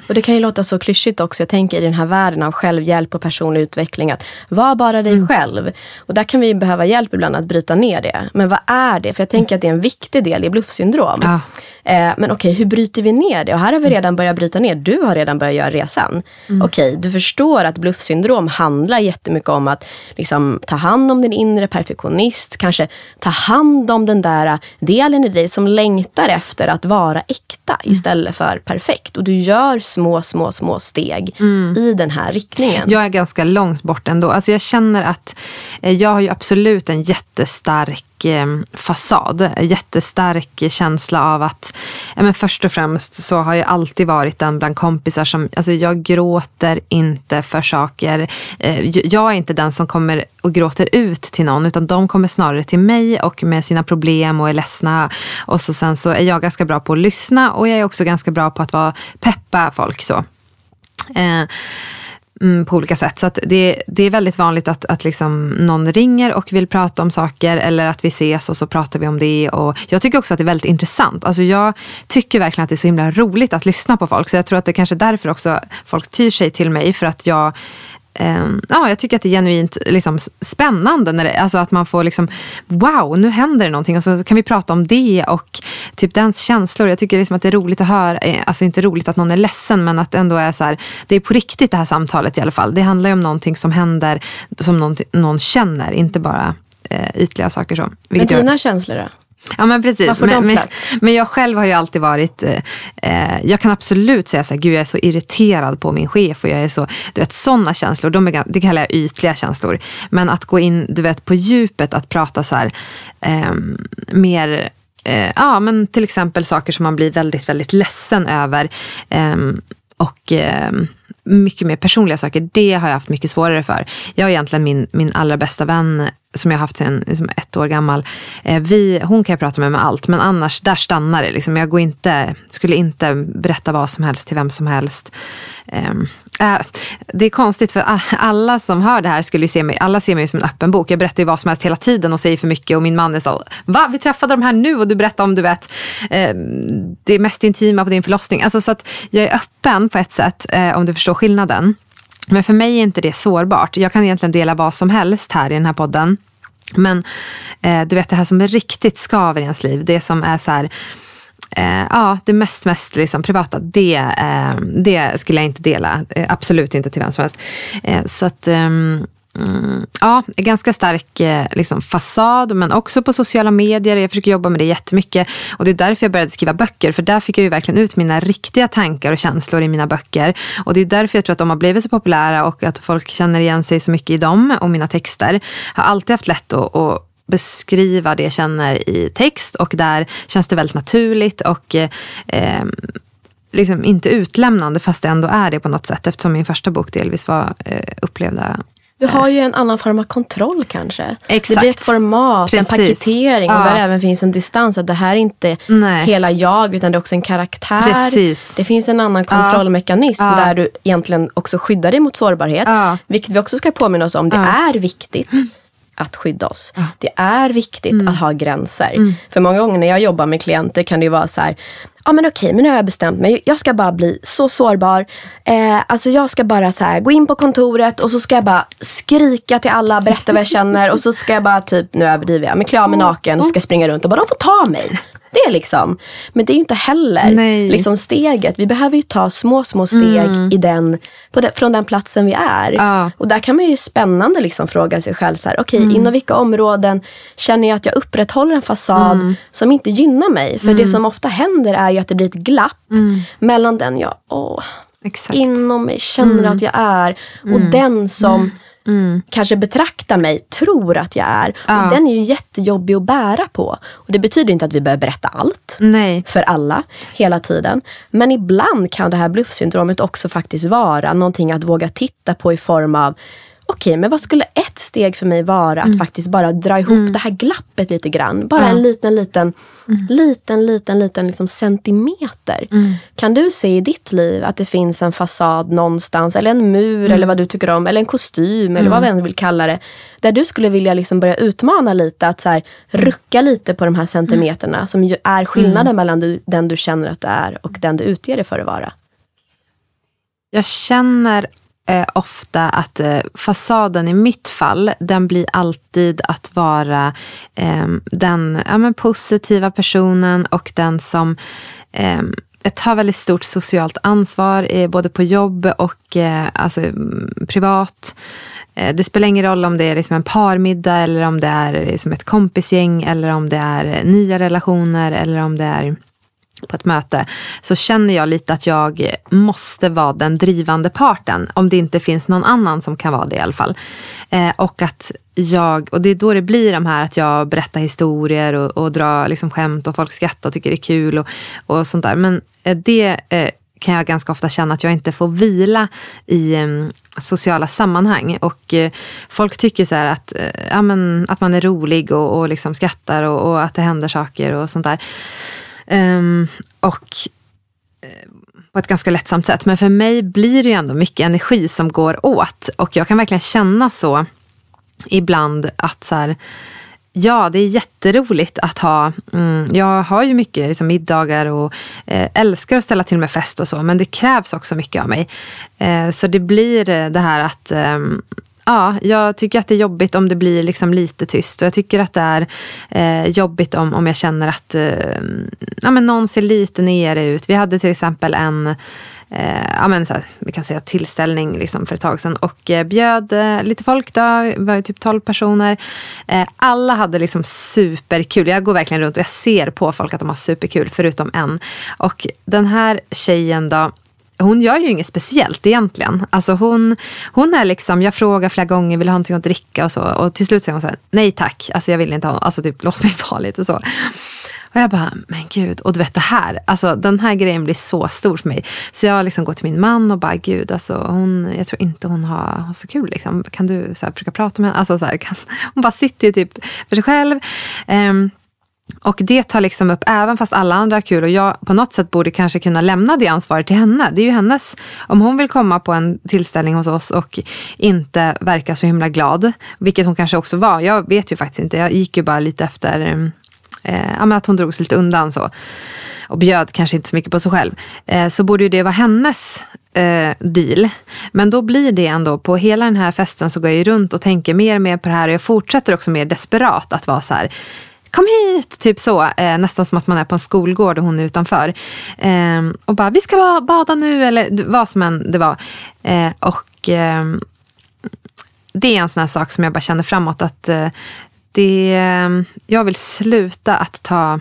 Och det kan ju låta så klyschigt också. Jag tänker i den här världen av självhjälp och personlig utveckling. att Var bara dig själv. Och där kan vi behöva hjälp ibland bryta ner det. Men vad är det? För jag tänker att det är en viktig del i bluffsyndrom. Ja. Eh, men okej, hur bryter vi ner det? Och här har vi redan börjat bryta ner. Du har redan börjat göra resan. Okej, du förstår att bluffsyndrom handlar jättemycket om att liksom, ta hand om din inre perfektionist. Kanske ta hand om den där delen i dig som längtar efter att vara äkta istället för perfekt. Och du gör små, små, små steg i den här riktningen. Jag är ganska långt bort ändå. Alltså jag känner att eh, jag har ju absolut en jättestark eh, Eh, fasad. Jättestark känsla av att, ja, men först och främst så har jag alltid varit den bland kompisar som, alltså jag gråter inte för saker. Eh, jag är inte den som kommer och gråter ut till någon utan de kommer snarare till mig och med sina problem och är ledsna. Och så sen så är jag ganska bra på att lyssna och jag är också ganska bra på att vara peppa folk så. Eh, mm, på olika sätt. Så att det, det är väldigt vanligt att, att liksom någon ringer och vill prata om saker eller att vi ses och så pratar vi om det. Och jag tycker också att det är väldigt intressant. Alltså jag tycker verkligen att det är så himla roligt att lyssna på folk. Så jag tror att det är kanske är därför också folk tyr sig till mig. För att jag Ja, jag tycker att det är genuint liksom, spännande. När det, alltså att man får liksom, wow, nu händer det någonting. Och så kan vi prata om det och typ dens känslor. Jag tycker liksom att det är roligt att höra. eh, Alltså inte roligt att någon är ledsen, men att det ändå är så här. Det är på riktigt det här samtalet i alla fall. Det handlar ju om någonting som händer, som någon, någon känner. Inte bara eh, ytliga saker så. Men Vilket gör- dina känslor då? Ja men precis. Men, men, men jag själv har ju alltid varit, eh, eh, jag kan absolut säga så här, gud jag är så irriterad på min chef och jag är så, du vet sådana känslor, de är, det kallar jag ytliga känslor. Men att gå in, du vet på djupet, att prata så här, ehm, mer eh, ja, men till exempel saker som man blir väldigt, väldigt ledsen över. ehm, och ehm, mycket mer personliga saker, det har jag haft mycket svårare för. Jag har egentligen min, min allra bästa vän som jag har haft sedan liksom ett år gammal. Eh, vi, hon kan jag prata med med allt, men annars där stannar det. Liksom. Jag går inte, skulle inte berätta vad som helst till vem som helst. Ehm, Uh, det är konstigt för alla som hör det här skulle se mig, alla ser mig som en öppen bok. Jag berättar ju vad som helst hela tiden och säger för mycket och min man är så, va vi träffade de här nu och du berättar om du vet uh, det mest intima på din förlossning. Alltså, så att jag är öppen på ett sätt uh, om du förstår skillnaden. Men för mig är inte det sårbart. Jag kan egentligen dela vad som helst här i den här podden. Men du vet det här som är riktigt skaver i ens liv, det som är så här, eh, ja, det mest, mest liksom privata, det, eh, det skulle jag inte dela. Eh, absolut inte till vem som helst. Eh, så att ehm, Mm, ja, ganska stark eh, liksom, fasad, men också på sociala medier. Jag försöker jobba med det jättemycket. Och det är därför jag började skriva böcker, för där fick jag ju verkligen ut mina riktiga tankar och känslor i mina böcker. Och det är därför jag tror att de har blivit så populära och att folk känner igen sig så mycket i dem och mina texter. Jag har alltid haft lätt att, att beskriva det jag känner i text och där känns det väldigt naturligt och eh, liksom inte utlämnande fast det ändå är det på något sätt eftersom min första bok delvis var eh, upplevda du har ju en annan form av kontroll kanske. Exakt. Det blir ett format, Precis. en paketering ja. och där även finns en distans. Att det här är inte Nej. hela jag utan det är också en karaktär. Precis. Det finns en annan kontrollmekanism ja. där du egentligen också skyddar dig mot sårbarhet. Ja. Vilket vi också ska påminna oss om. Det är viktigt att skydda oss. Det är viktigt mm. att ha gränser. Mm. För många gånger när jag jobbar med klienter kan det ju vara så här ja men okej, men nu har jag bestämt mig. Jag ska bara bli så sårbar. Eh, alltså jag ska bara så här, gå in på kontoret och så ska jag bara skrika till alla, berätta vad jag känner och så ska jag bara typ, nu överdriver jag, men klä av mig naken och ska springa runt och bara de får ta mig. Det är liksom. Men det är ju inte heller liksom steget. Vi behöver ju ta små, små steg mm. i den, den, från den platsen vi är. Ja. Och där kan man ju spännande liksom fråga sig själv, så här, okej, okay, mm. inom vilka områden känner jag att jag upprätthåller en fasad mm. som inte gynnar mig? För det mm. som ofta händer är ju att det blir ett glapp mm. mellan den jag åh, inom mig känner mm. att jag är och den som mm. kanske betraktar mig, tror att jag är. Ja. Och den är ju jättejobbig att bära på. Och det betyder inte att vi behöver berätta allt Nej. för alla hela tiden. Men ibland kan det här bluffsyndromet också faktiskt vara någonting att våga titta på i form av okej, okay, men vad skulle ett steg för mig vara att mm. faktiskt bara dra ihop mm. det här glappet lite grann. Bara ja. en liten, liten, mm. liten, liten, liten liksom centimeter. Mm. Kan du se i ditt liv att det finns en fasad någonstans, eller en mur, eller mm. vad du tycker om, eller en kostym, eller vad vi än vill kalla det. Där du skulle vilja liksom börja utmana lite, att så här, rucka lite på de här centimeterna som ju är skillnaden mellan du, den du känner att du är och den du utger dig för att vara. Jag känner eh, ofta att eh, fasaden i mitt fall, den blir alltid att vara eh, den ja, men positiva personen och den som eh, tar väldigt stort socialt ansvar, eh, både på jobb och eh, alltså, mm, privat. Eh, det spelar ingen roll om det är liksom en parmiddag eller om det är liksom ett kompisgäng eller om det är eh, nya relationer eller om det är på ett möte så känner jag lite att jag måste vara den drivande parten. Om det inte finns någon annan som kan vara det i alla fall. Eh, och att jag, och det är då det blir de här att jag berättar historier och, och drar liksom skämt och folk skrattar och tycker det är kul och, och sånt där. Men eh, det eh, kan jag ganska ofta känna att jag inte får vila i eh, sociala sammanhang. Och eh, folk tycker så att, eh, ja, men, att man är rolig och, och liksom skrattar och, och att det händer saker och sånt där. Um, och eh, på ett ganska lättsamt sätt. Men för mig blir det ju ändå mycket energi som går åt. Och jag kan verkligen känna så ibland att så här, Ja, det är jätteroligt att ha. Mm, jag har ju mycket liksom, middagar och eh, älskar att ställa till med fest och så. Men det krävs också mycket av mig. Eh, så det blir eh, det här att eh, Ja, jag tycker att det är jobbigt om det blir liksom lite tyst. Och jag tycker att det är eh, jobbigt om, om jag känner att eh, ja, men någon ser lite nere ut. Vi hade till exempel en eh, ja, men så här, vi kan säga tillställning liksom för ett tag sedan och eh, bjöd eh, lite folk. Då, var typ 12 personer. Eh, alla hade liksom superkul. Jag går verkligen runt och jag ser på folk att de har superkul, förutom en. Och den här tjejen då, hon gör ju inget speciellt egentligen. Alltså hon, hon är liksom, jag frågar flera gånger, vill du ha någonting att dricka och så. Och till slut säger hon så här, nej tack, alltså jag vill inte ha, alltså typ låt mig vara lite så. Och jag bara, men gud, och du vet det här, alltså den här grejen blir så stor för mig. Så jag liksom går till min man och bara, gud, alltså, hon, jag tror inte hon har, har så kul. Liksom. Kan du så här, försöka prata med henne? Alltså, så här, kan, hon bara sitter ju typ för sig själv. Um, och det tar liksom upp, även fast alla andra har kul och jag på något sätt borde kanske kunna lämna det ansvaret till henne. Det är ju hennes, om hon vill komma på en tillställning hos oss och inte verka så himla glad, vilket hon kanske också var. Jag vet ju faktiskt inte, jag gick ju bara lite efter eh, eh att hon drog sig lite undan så. Och bjöd kanske inte så mycket på sig själv. Eh, så borde ju det vara hennes eh, deal. Men då blir det ändå, på hela den här festen så går jag ju runt och tänker mer och mer på det här och jag fortsätter också mer desperat att vara så här kom hit! Typ så. Eh, nästan som att man är på en skolgård och hon är utanför. Eh, och bara, vi ska bada nu, eller vad som än det var. Eh, och eh, det är en sån här sak som jag bara känner framåt. att eh, det, eh, Jag vill sluta att ta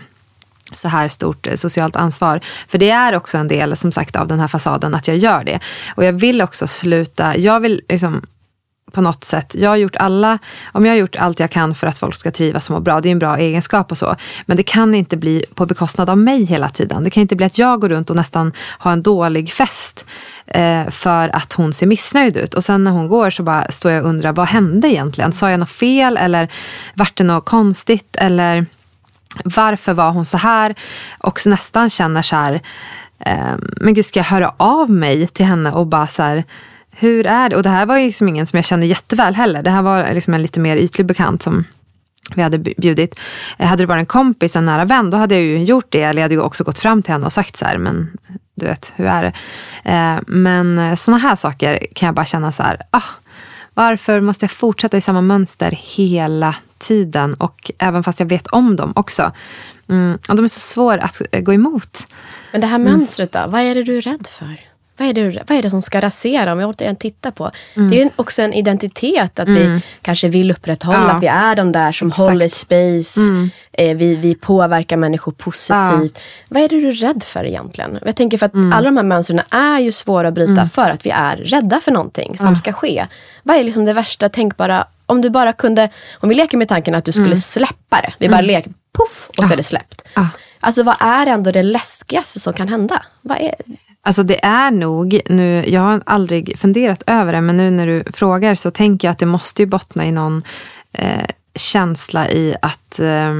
så här stort eh, socialt ansvar. För det är också en del som sagt av den här fasaden att jag gör det. Och jag vill också sluta, jag vill liksom på något sätt. Jag har gjort alla, om jag har gjort allt jag kan för att folk ska trivas och må bra, det är en bra egenskap och så. Men det kan inte bli på bekostnad av mig hela tiden. Det kan inte bli att jag går runt och nästan har en dålig fest eh, för att hon ser missnöjd ut. Och sen när hon går så bara står jag och undrar, vad hände egentligen? Sa jag något fel eller vart det något konstigt? Eller varför var hon så här? Och så nästan känner så här, eh, men gud ska jag höra av mig till henne och bara så här, hur är det? Och det här var ju liksom ingen som jag kände jätteväl heller. Det här var liksom en lite mer ytlig bekant som vi hade bjudit. Eh, hade det varit en kompis, en nära vän, då hade jag ju gjort det. Eller jag hade ju också gått fram till henne och sagt så här, men du vet, hur är det? Eh, men sådana här saker kan jag bara känna så här, ah, varför måste jag fortsätta i samma mönster hela tiden? Och även fast jag vet om dem också. Mm, och de är så svåra att gå emot. Men det här mönstret då, vad är det du är rädd för? Vad är, det, vad är det som ska rasera? Om jag återigen tittar på. Mm. Det är också en identitet att mm. vi kanske vill upprätthålla. Ja. Att vi är de där som Exakt. håller space. Mm. Eh, vi, vi påverkar människor positivt. Ja. Vad är det du är rädd för egentligen? Jag tänker för att mm. alla de här mönstren är ju svåra att bryta mm. för att vi är rädda för någonting som ja. ska ske. Vad är liksom det värsta tänkbara? Om du bara kunde, om vi leker med tanken att du skulle mm. släppa det. Vi bara leker, poff, och så är det släppt. Alltså vad är ändå det läskigaste som kan hända? Vad är, Alltså det är nog, nu, jag har aldrig funderat över det, men nu när du frågar så tänker jag att det måste ju bottna i någon eh, känsla i att eh,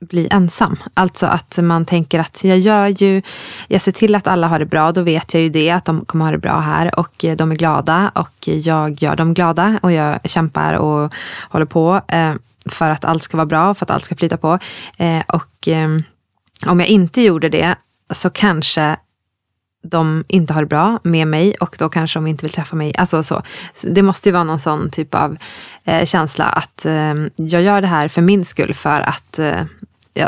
bli ensam. Alltså att man tänker att jag gör ju, jag ser till att alla har det bra, då vet jag ju det, att de kommer ha det bra här och eh, de är glada och jag gör dem glada och jag kämpar och håller på eh, för att allt ska vara bra, för att allt ska flyta på. Eh, och ehm, om jag inte gjorde det så kanske de inte har det bra med mig och då kanske de inte vill träffa mig. Alltså så. Det måste ju vara någon sån typ av eh, känsla att eh, jag gör det här för min skull för att eh,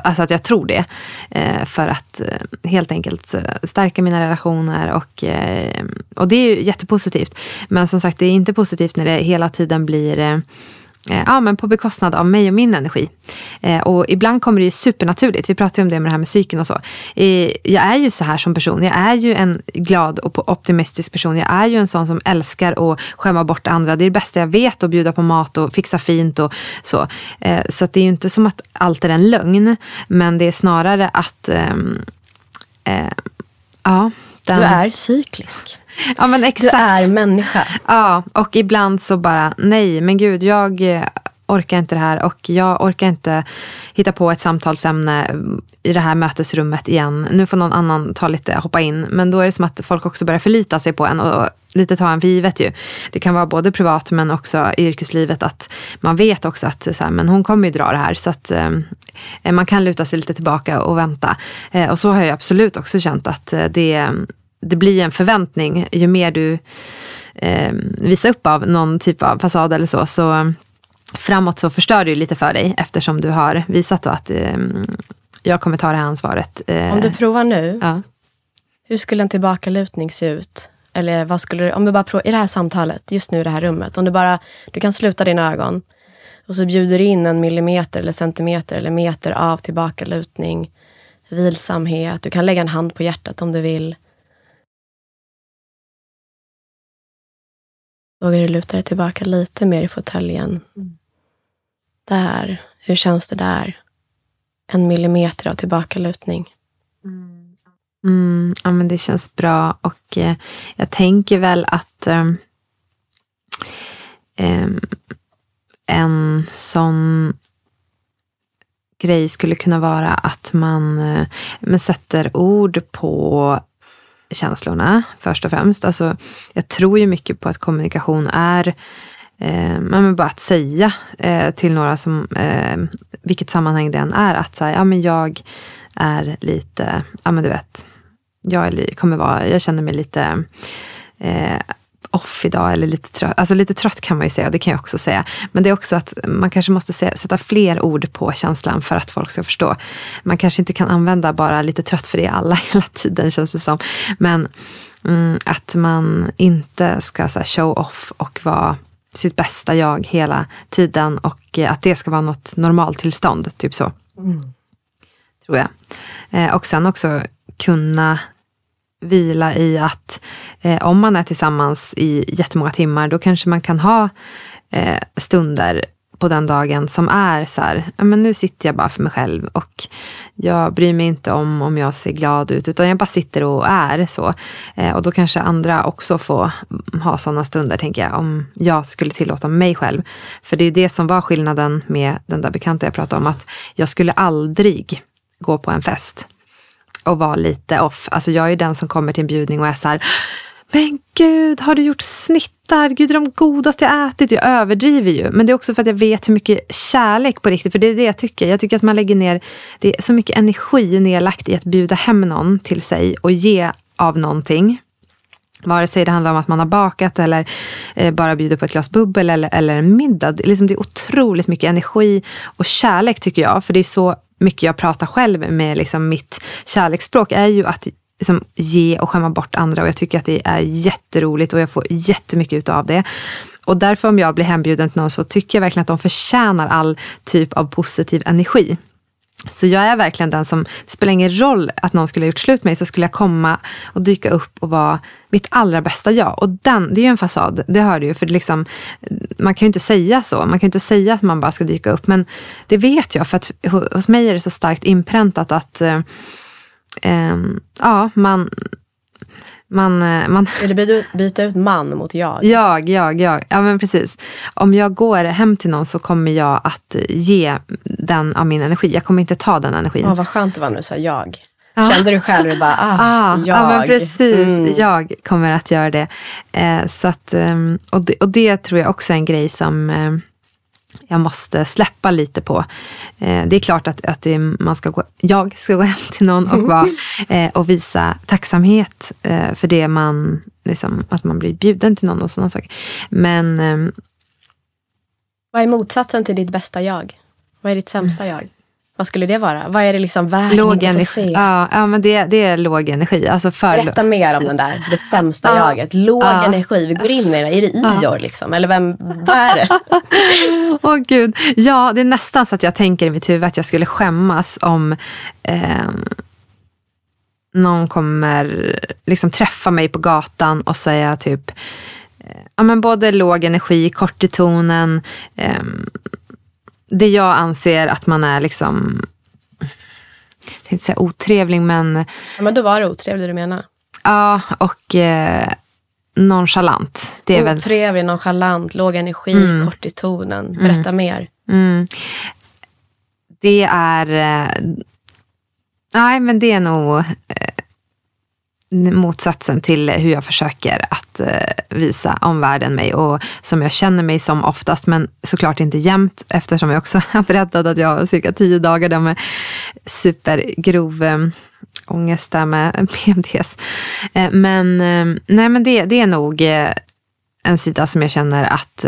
Alltså att jag tror det. Eh, för att eh, helt enkelt eh, stärka mina relationer. Och, eh, och det är ju jättepositivt. Men som sagt, det är inte positivt när det hela tiden blir Eh, ja, men på bekostnad av mig och min energi. Eh, och ibland kommer det ju supernaturligt. Vi pratade om det med det här med psyken och så. Eh, jag är ju så här som person. Jag är ju en glad och optimistisk person. Jag är ju en sån som älskar att skämma bort andra. Det är det bästa jag vet att bjuda på mat och fixa fint och så. Eh, så det är ju inte som att allt är en lögn. Men det är snarare att eh, ja, den... Du är cyklisk. Ja, men exakt. Du är människa. Ja, och ibland så bara, nej, men gud, jag eh, orkar inte det här och jag orkar inte hitta på ett samtalsämne i det här mötesrummet igen. Nu får någon annan ta lite, hoppa in. Men då är det som att folk också börjar förlita sig på en och lite ta en för givet ju. Det kan vara både privat men också i yrkeslivet att man vet också att så här, men hon kommer ju dra det här. Så att eh, man kan luta sig lite tillbaka och vänta. Eh, och så har jag absolut också känt att eh, det det blir en förväntning. Ju mer du eh, visar upp av någon typ av fasad eller så, så framåt så förstör det ju lite för dig eftersom du har visat då att eh, jag kommer ta det här ansvaret. Eh, om du provar nu, ja. hur skulle en tillbakalutning se ut? Eller vad skulle du, om du bara provar, i det här samtalet, just nu i det här rummet, om du bara, du kan sluta dina ögon och så bjuder du in en millimeter eller centimeter eller meter av tillbakalutning, vilsamhet, du kan lägga en hand på hjärtat om du vill. Vågar du luta dig tillbaka lite mer i fåtöljen? Mm. Där. Hur känns det där? en millimeter av tillbakalutning. Mm, ja, men det känns bra och eh, jag tänker väl att eh, eh, en sån grej skulle kunna vara att man, eh, man sätter ord på känslorna först och främst. Alltså, jag tror ju mycket på att kommunikation är eh, men bara att säga eh, till några som, eh, vilket sammanhang det än är, att säga, ja men jag är lite, ja men du vet, jag, är, kommer vara, jag känner mig lite eh, off idag eller lite trött. Alltså lite trött kan man ju säga, det kan jag också säga. Men det är också att man kanske måste sätta fler ord på känslan för att folk ska förstå. Man kanske inte kan använda bara lite trött för det är alla hela tiden känns det som. Men mm, att man inte ska så show off och vara sitt bästa jag hela tiden och att det ska vara något normaltillstånd, typ så. Mm. Tror jag. Eh, och sen också kunna vila i att eh, om man är tillsammans i jättemånga timmar, då kanske man kan ha eh, stunder på den dagen som är så här, men nu sitter jag bara för mig själv och jag bryr mig inte om om jag ser glad ut, utan jag bara sitter och är så. Eh, och då kanske andra också får ha sådana stunder, tänker jag, om jag skulle tillåta mig själv. För det är det som var skillnaden med den där bekanta jag pratade om, att jag skulle aldrig gå på en fest och vara lite off. Alltså jag är den som kommer till en bjudning och är så här, men gud, har du gjort snittar? Gud, det är de godaste jag ätit. Jag överdriver ju. Men det är också för att jag vet hur mycket kärlek på riktigt, för det är det jag tycker. Jag tycker att man lägger ner, det är så mycket energi nedlagt i att bjuda hem någon till sig och ge av någonting. Vare sig det handlar om att man har bakat eller eh, bara bjuder på ett glas bubbel eller, eller en middag. Det, liksom, det är otroligt mycket energi och kärlek tycker jag. För det är så mycket jag pratar själv med liksom mitt kärleksspråk är ju att liksom, ge och skämma bort andra och jag tycker att det är jätteroligt och jag får jättemycket av det. Och därför om jag blir hembjuden till någon så tycker jag verkligen att de förtjänar all typ av positiv energi. Så jag är verkligen den som, det spelar ingen roll att någon skulle ha gjort slut med mig, så skulle jag komma och dyka upp och vara mitt allra bästa jag. Och den, det är ju en fasad, det hör du ju. För det liksom, man kan ju inte säga så. Man kan ju inte säga att man bara ska dyka upp. Men det vet jag, för att hos mig är det så starkt inpräntat att eh, eh, ja, man, man, eh, man... Du byta ut man mot jag? Jag, jag, jag. Ja men precis. Om jag går hem till någon så kommer jag att ge den av min energi. Jag kommer inte ta den energin. Åh, vad skönt det var du sa jag. Ja. Kände du själv bara, ah, ah, jag. Ja, men precis. Mm. Jag kommer att göra det. Eh, så att, ehm, och, det och det tror jag också är en grej som eh, jag måste släppa lite på. Eh, det är klart att, att det, man ska gå, jag ska gå hem till någon och, vara, eh, och visa tacksamhet eh, för det man, liksom, att man blir bjuden till någon och sådana saker. Men... Ehm, Vad är motsatsen till ditt bästa jag? Vad är ditt sämsta jag? Vad skulle det vara? Vad är det liksom världen låg inte får se? Ja, ja men det, det är låg energi. Alltså för Berätta mer om den där, det sämsta ja. jaget. Låg ja. energi, vi går in i det. Är det Ior liksom? Eller vem, vad är det? Åh oh, gud. Ja, det är nästan så att jag tänker i mitt huvud att jag skulle skämmas om eh, någon kommer liksom träffa mig på gatan och säga typ eh, ja, men både låg energi, kort i tonen, eh, det jag anser att man är liksom, jag tänkte säga otrevlig men... Ja, men då var det otrevlig du menar? Ja, och eh, nonchalant. Det är Otrevlig, väl... nonchalant, låg energi, mm. kort i tonen. Mm. Berätta mm. mer. Mm. Det är... Eh, nej, men det är nog eh, motsatsen till hur jag försöker att eh, visa omvärlden mig och som jag känner mig som oftast, men såklart inte jämt eftersom jag också har berättat att jag har cirka tio dagar där med supergrov eh, ångest där med PMDS. Eh, men eh, nej, men det, det är nog en sida som jag känner att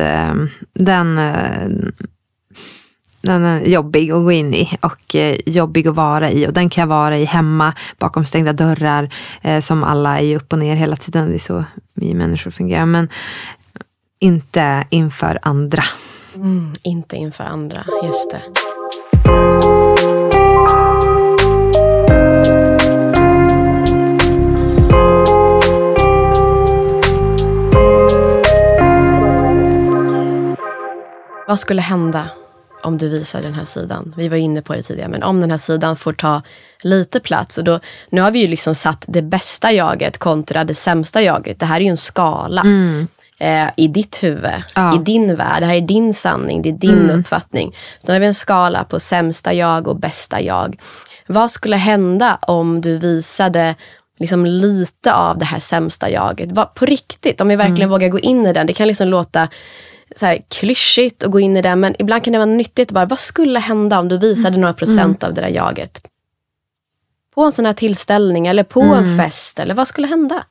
den den är jobbig att gå in i och eh, jobbig att vara i. Och den kan jag vara i hemma bakom stängda dörrar eh, som alla är upp och ner hela tiden. Det är så vi människor fungerar. Men inte inför andra. Mm, inte inför andra, just det. Vad skulle hända om du visar den här sidan. Vi var inne på det tidigare, men om den här sidan får ta lite plats. Och då, nu har vi ju liksom satt det bästa jaget kontra det sämsta jaget. Det här är ju en skala. Mm. Eh, I ditt huvud, ja. i din värld. Det här är din sanning, det är din mm. uppfattning. Så nu har vi en skala på sämsta jag och bästa jag. Vad skulle hända om du visade liksom lite av det här sämsta jaget? På riktigt, om vi verkligen mm. vågar gå in i den. Det kan liksom låta så här klyschigt att gå in i det, men ibland kan det vara nyttigt bara, vad skulle hända om du visade mm. några procent mm. av det där jaget? På en sån här tillställning eller på mm. en fest, eller vad skulle hända?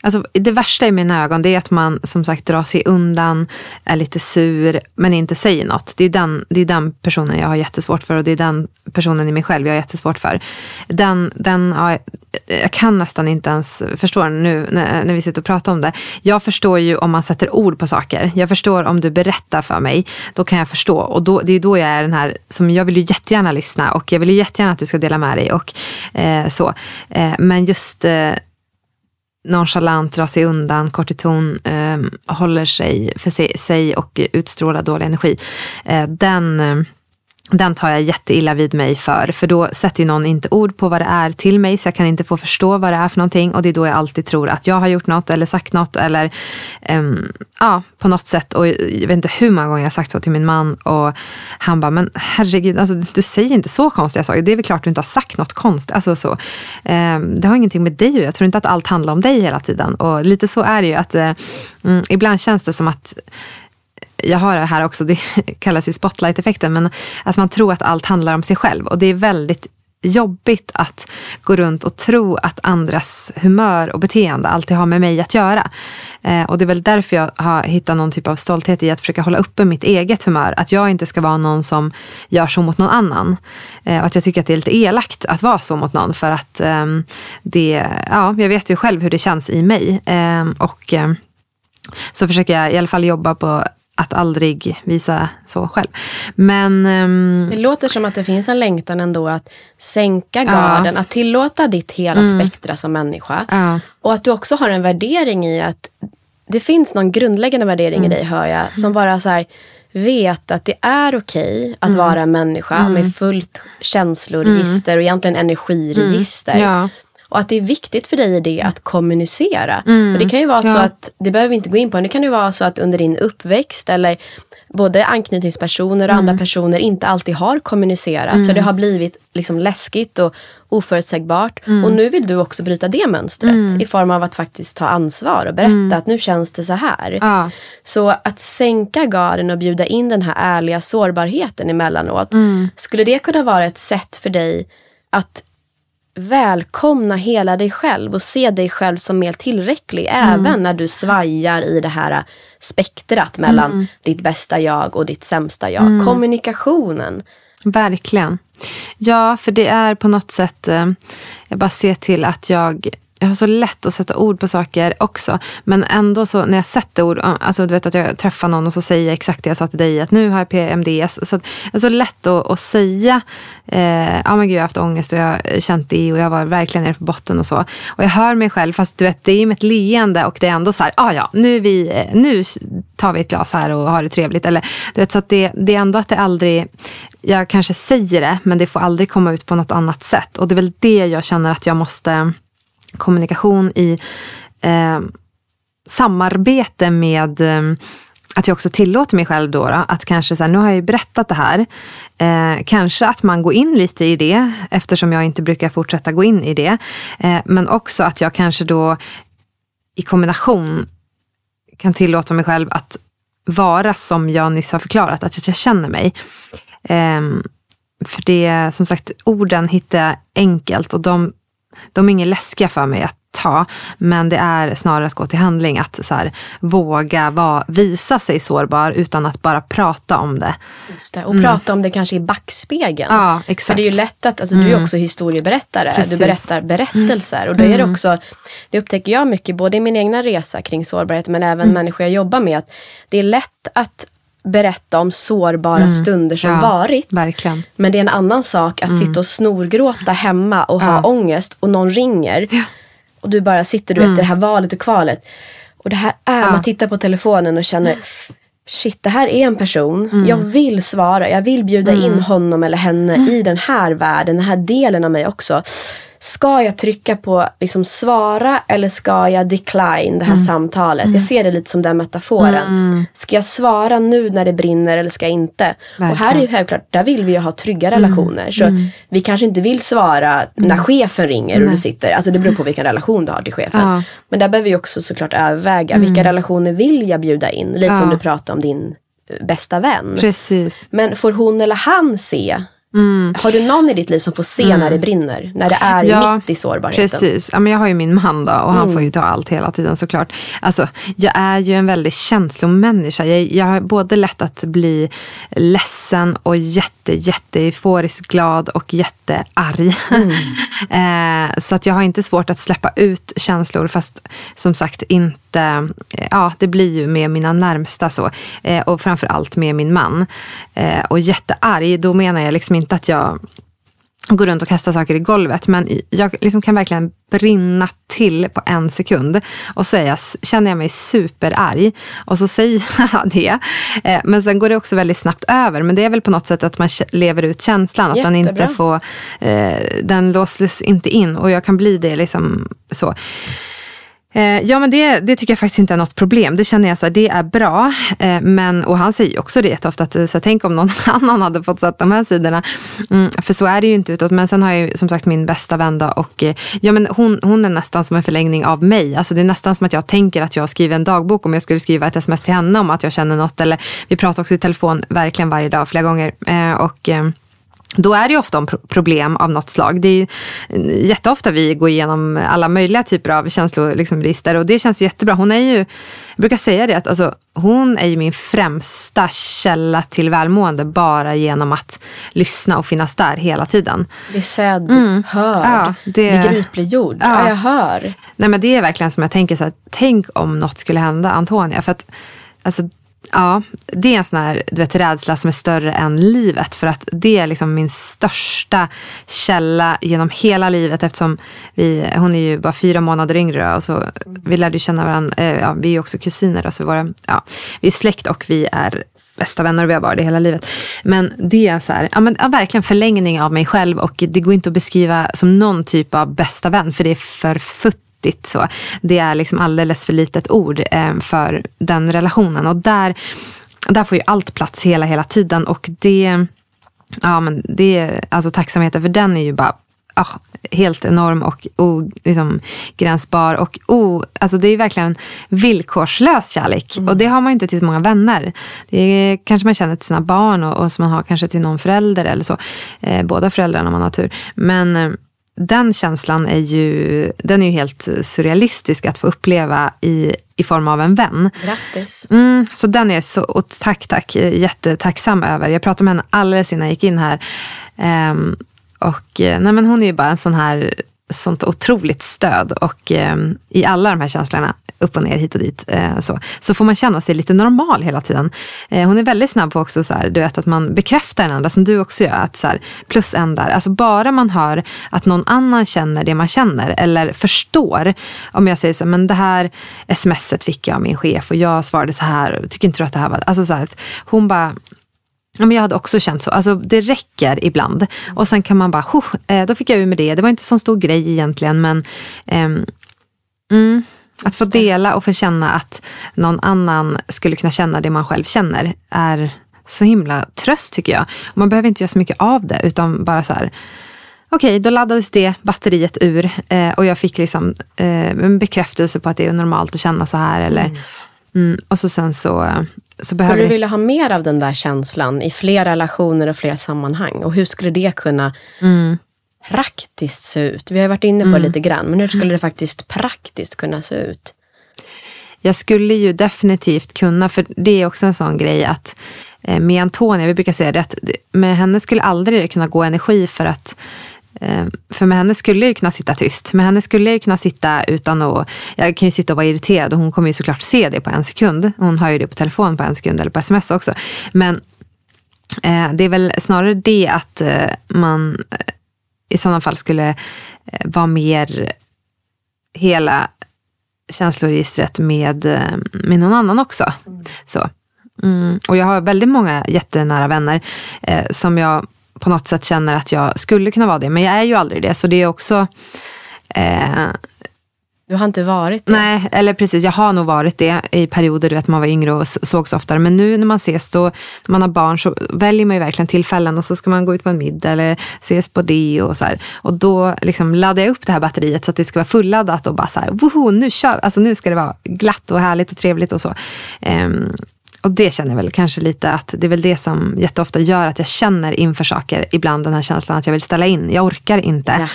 Alltså, det värsta i mina ögon det är att man som sagt drar sig undan, är lite sur men inte säger något. Det är, den, det är den personen jag har jättesvårt för och det är den personen i mig själv jag har jättesvårt för. Den, den, ja, jag kan nästan inte ens förstå den nu när, när vi sitter och pratar om det. Jag förstår ju om man sätter ord på saker. Jag förstår om du berättar för mig. Då kan jag förstå. Och då, det är då jag är den här som jag vill ju jättegärna lyssna och jag vill ju jättegärna att du ska dela med dig. Och, eh, så. Eh, men just eh, nonchalant, drar sig undan, kort i ton, eh, håller sig för sig, sig och utstrålar dålig energi. Eh, den eh, den tar jag jätteilla vid mig för. För då sätter ju någon inte ord på vad det är till mig. Så jag kan inte få förstå vad det är för någonting. Och det är då jag alltid tror att jag har gjort något eller sagt något. Eller um, ja, på något sätt. Och jag vet inte hur många gånger jag har sagt så till min man. Och han bara, men herregud, alltså, du säger inte så konstiga saker. Det är väl klart du inte har sagt något konstigt. Alltså, så. Um, det har ingenting med dig att Jag tror inte att allt handlar om dig hela tiden. Och lite så är det ju. att uh, um, Ibland känns det som att jag har det här också, det kallas ju spotlight-effekten, men att man tror att allt handlar om sig själv. Och det är väldigt jobbigt att gå runt och tro att andras humör och beteende alltid har med mig att göra. Eh, och det är väl därför jag har hittat någon typ av stolthet i att försöka hålla uppe mitt eget humör. Att jag inte ska vara någon som gör så mot någon annan. Eh, och att jag tycker att det är lite elakt att vara så mot någon för att eh, det, ja, jag vet ju själv hur det känns i mig. Eh, och eh, så försöker jag i alla fall jobba på att aldrig visa så själv. Men... Um, det låter som att det finns en längtan ändå att sänka garden, ja. att tillåta ditt hela mm. spektra som människa. Ja. Och att du också har en värdering i att det finns någon grundläggande värdering mm. i dig, hör jag, som bara så här, vet att det är okej okay att mm. vara en människa mm. med fullt känsloregister och egentligen energiregister. Mm. Ja. Och att det är viktigt för dig i det att kommunicera. Mm. Och det kan ju vara ja. så att, det behöver vi inte gå in på, men det kan ju vara så att under din uppväxt eller både anknytningspersoner och mm. andra personer inte alltid har kommunicerat. Mm. Så det har blivit liksom läskigt och oförutsägbart. Mm. Och nu vill du också bryta det mönstret mm. i form av att faktiskt ta ansvar och berätta mm. att nu känns det så här. Ja. Så att sänka garden och bjuda in den här ärliga sårbarheten emellanåt. Mm. Skulle det kunna vara ett sätt för dig att välkomna hela dig själv och se dig själv som mer tillräcklig. Mm. Även när du svajar i det här spektrat mellan mm. ditt bästa jag och ditt sämsta jag. Mm. Kommunikationen. Verkligen. Ja, för det är på något sätt, eh, jag bara ser till att jag jag har så lätt att sätta ord på saker också. Men ändå så när jag sätter ord, alltså du vet att jag träffar någon och så säger jag exakt det jag sa till dig, att nu har jag PMDS. Så det är så lätt att, att säga, eh, ja men gud jag har haft ångest och jag har känt det och jag var verkligen nere på botten och så. Och jag hör mig själv, fast du vet det är med ett leende och det är ändå så här, ah, ja nu, vi, eh, nu tar vi ett glas här och har det trevligt. Eller, du vet, så att det, det är ändå att det aldrig, jag kanske säger det, men det får aldrig komma ut på något annat sätt. Och det är väl det jag känner att jag måste kommunikation i eh, samarbete med eh, att jag också tillåter mig själv då, då att kanske så här, nu har jag ju berättat det här. Eh, kanske att man går in lite i det eftersom jag inte brukar fortsätta gå in i det. Eh, men också att jag kanske då i kombination kan tillåta mig själv att vara som jag nyss har förklarat, att jag känner mig. Eh, för det, som sagt, orden hittar jag enkelt och de de är inget läskiga för mig att ta, men det är snarare att gå till handling. Att så här, våga var, visa sig sårbar utan att bara prata om det. Just det. Och mm. prata om det kanske i backspegeln. Ja, exakt. För det är ju lätt att, alltså, mm. du är mm. också historieberättare, Precis. du berättar berättelser. Och då är det mm. också, det upptäcker jag mycket, både i min egna resa kring sårbarhet men även mm. människor jag jobbar med, att det är lätt att berätta om sårbara mm. stunder som ja, varit. Verkligen. Men det är en annan sak att mm. sitta och snorgråta hemma och ja. ha ångest och någon ringer. Ja. Och du bara sitter du vet, mm. i det här valet och kvalet. Och det här är, man tittar på telefonen och känner shit det här är en person, mm. jag vill svara, jag vill bjuda mm. in honom eller henne mm. i den här världen, den här delen av mig också. Ska jag trycka på liksom svara eller ska jag decline det här mm. samtalet? Jag mm. ser det lite som den metaforen. Mm. Ska jag svara nu när det brinner eller ska jag inte? Verkligen. Och här är ju självklart, där vill vi ju ha trygga relationer. Så vi kanske inte vill svara när chefen ringer och du sitter. Alltså det beror på vilken relation du har till chefen. Ja. Men där behöver vi också såklart överväga, vilka relationer vill jag bjuda in? Lite ja. som du pratade om din bästa vän. Precis. Men får hon eller han se Mm. Har du någon i ditt liv som får se mm. när det brinner? När det är ja, mitt i sårbarheten? Precis. Ja, men jag har ju min man då, och han mm. får ju ta allt hela tiden såklart. Alltså, jag är ju en väldigt känslomänniska. Jag, jag har både lätt att bli ledsen och jätte, jätte euforisk glad och jättearg. Mm. eh, så att jag har inte svårt att släppa ut känslor fast som sagt inte ja det blir ju med mina närmsta så. Eh, och framförallt med min man. Eh, och jättearg, då menar jag liksom inte att jag går runt och kastar saker i golvet. Men jag liksom kan verkligen brinna till på en sekund. Och säga, känner jag mig superarg. Och så säger jag det. Eh, men sen går det också väldigt snabbt över. Men det är väl på något sätt att man lever ut känslan. Att man inte får, eh, den låses inte in. Och jag kan bli det liksom så. Eh, ja men det, det tycker jag faktiskt inte är något problem. Det känner jag så här, det är bra. Eh, men, och han säger också det jätteofta, att eh, så här, tänk om någon annan hade fått sett de här sidorna. Mm, för så är det ju inte utåt. Men sen har jag ju som sagt min bästa vän då, och eh, ja, men hon, hon är nästan som en förlängning av mig. Alltså, det är nästan som att jag tänker att jag skriver en dagbok om jag skulle skriva ett sms till henne om att jag känner något. Eller vi pratar också i telefon verkligen varje dag, flera gånger. Eh, och eh, då är det ju ofta om problem av något slag. Det är jätteofta vi går igenom alla möjliga typer av känsloregister liksom, och det känns ju jättebra. Hon är ju, jag brukar säga det, att alltså, hon är ju min främsta källa till välmående bara genom att lyssna och finnas där hela tiden. Bli sedd, mm. hörd, ja, det, begripliggjord. Ja. ja, jag hör. Nej, men det är verkligen som jag tänker så här, tänk om något skulle hända Antonia. För att, alltså, Ja, det är en sån här du vet, rädsla som är större än livet. För att det är liksom min största källa genom hela livet. Eftersom vi, hon är ju bara fyra månader yngre. Och så, vi lärde känna varandra, eh, ja, vi är också kusiner. Och så våra, ja, vi är släkt och vi är bästa vänner och vi har varit det hela livet. Men det är så här, ja, men, ja, verkligen förlängning av mig själv. Och det går inte att beskriva som någon typ av bästa vän. För det är för futt viktigt. Så. Det är liksom alldeles för litet ord eh, för den relationen. Och där, där får ju allt plats hela, hela tiden. Och det, ja, men det, alltså tacksamheten för den är ju bara oh, helt enorm och ogränsbar. Liksom, och alltså det är verkligen villkorslös kärlek. Mm. Och det har man ju inte till så många vänner. Det kanske man känner till sina barn och, och som man har kanske till någon förälder eller så. Eh, båda föräldrarna om man har tur. Men eh, den känslan är ju, den är ju helt surrealistisk att få uppleva i, i form av en vän. Grattis. Mm, så den är så, och tack, tack, jättetacksam över. Jag pratade med henne alldeles innan jag gick in här. Um, och nej, men hon är ju bara en sån här sånt otroligt stöd och eh, i alla de här känslorna, upp och ner, hit och dit, eh, så, så får man känna sig lite normal hela tiden. Eh, hon är väldigt snabb på också så här, du vet, att man bekräftar den andra, som du också gör, att så här, plus en där. Alltså bara man hör att någon annan känner det man känner eller förstår. Om jag säger så här, men det här smset fick jag av min chef och jag svarade så här, tycker inte du att det här var... Alltså så här, hon bara Ja, men jag hade också känt så. Alltså, det räcker ibland. Och sen kan man bara, eh, då fick jag ur med det. Det var inte så stor grej egentligen men um, mm, att få dela och få känna att någon annan skulle kunna känna det man själv känner är så himla tröst tycker jag. man behöver inte göra så mycket av det utan bara så här Okej, okay, då laddades det batteriet ur eh, och jag fick liksom eh, en bekräftelse på att det är normalt att känna så här. Eller, mm. Mm, och så sen så skulle du vilja ha mer av den där känslan i fler relationer och fler sammanhang? Och hur skulle det kunna mm. praktiskt se ut? Vi har varit inne på mm. det lite grann, men hur skulle det faktiskt praktiskt kunna se ut? Jag skulle ju definitivt kunna, för det är också en sån grej att eh, med Antonia, vi brukar säga det, att med henne skulle aldrig kunna gå energi för att för med henne skulle jag ju kunna sitta tyst. Med henne skulle jag ju kunna sitta utan att... Jag kan ju sitta och vara irriterad och hon kommer ju såklart se det på en sekund. Hon har ju det på telefon på en sekund eller på sms också. Men eh, det är väl snarare det att eh, man eh, i sådana fall skulle eh, vara mer hela känsloregistret med, eh, med någon annan också. Så. Mm. Och jag har väldigt många jättenära vänner eh, som jag på något sätt känner att jag skulle kunna vara det. Men jag är ju aldrig det. Så det är också eh, du har inte varit det? Nej, eller precis. Jag har nog varit det i perioder du vet, man var yngre och sågs oftare. Men nu när man ses, då, när man har barn, så väljer man ju verkligen tillfällen och så ska man gå ut på en middag eller ses på det och så här. Och då liksom laddar jag upp det här batteriet så att det ska vara fulladdat och bara så här, woho, nu kör alltså nu ska det vara glatt och härligt och trevligt och så. Um, och det känner jag väl kanske lite att det är väl det som jätteofta gör att jag känner inför saker ibland den här känslan att jag vill ställa in. Jag orkar inte.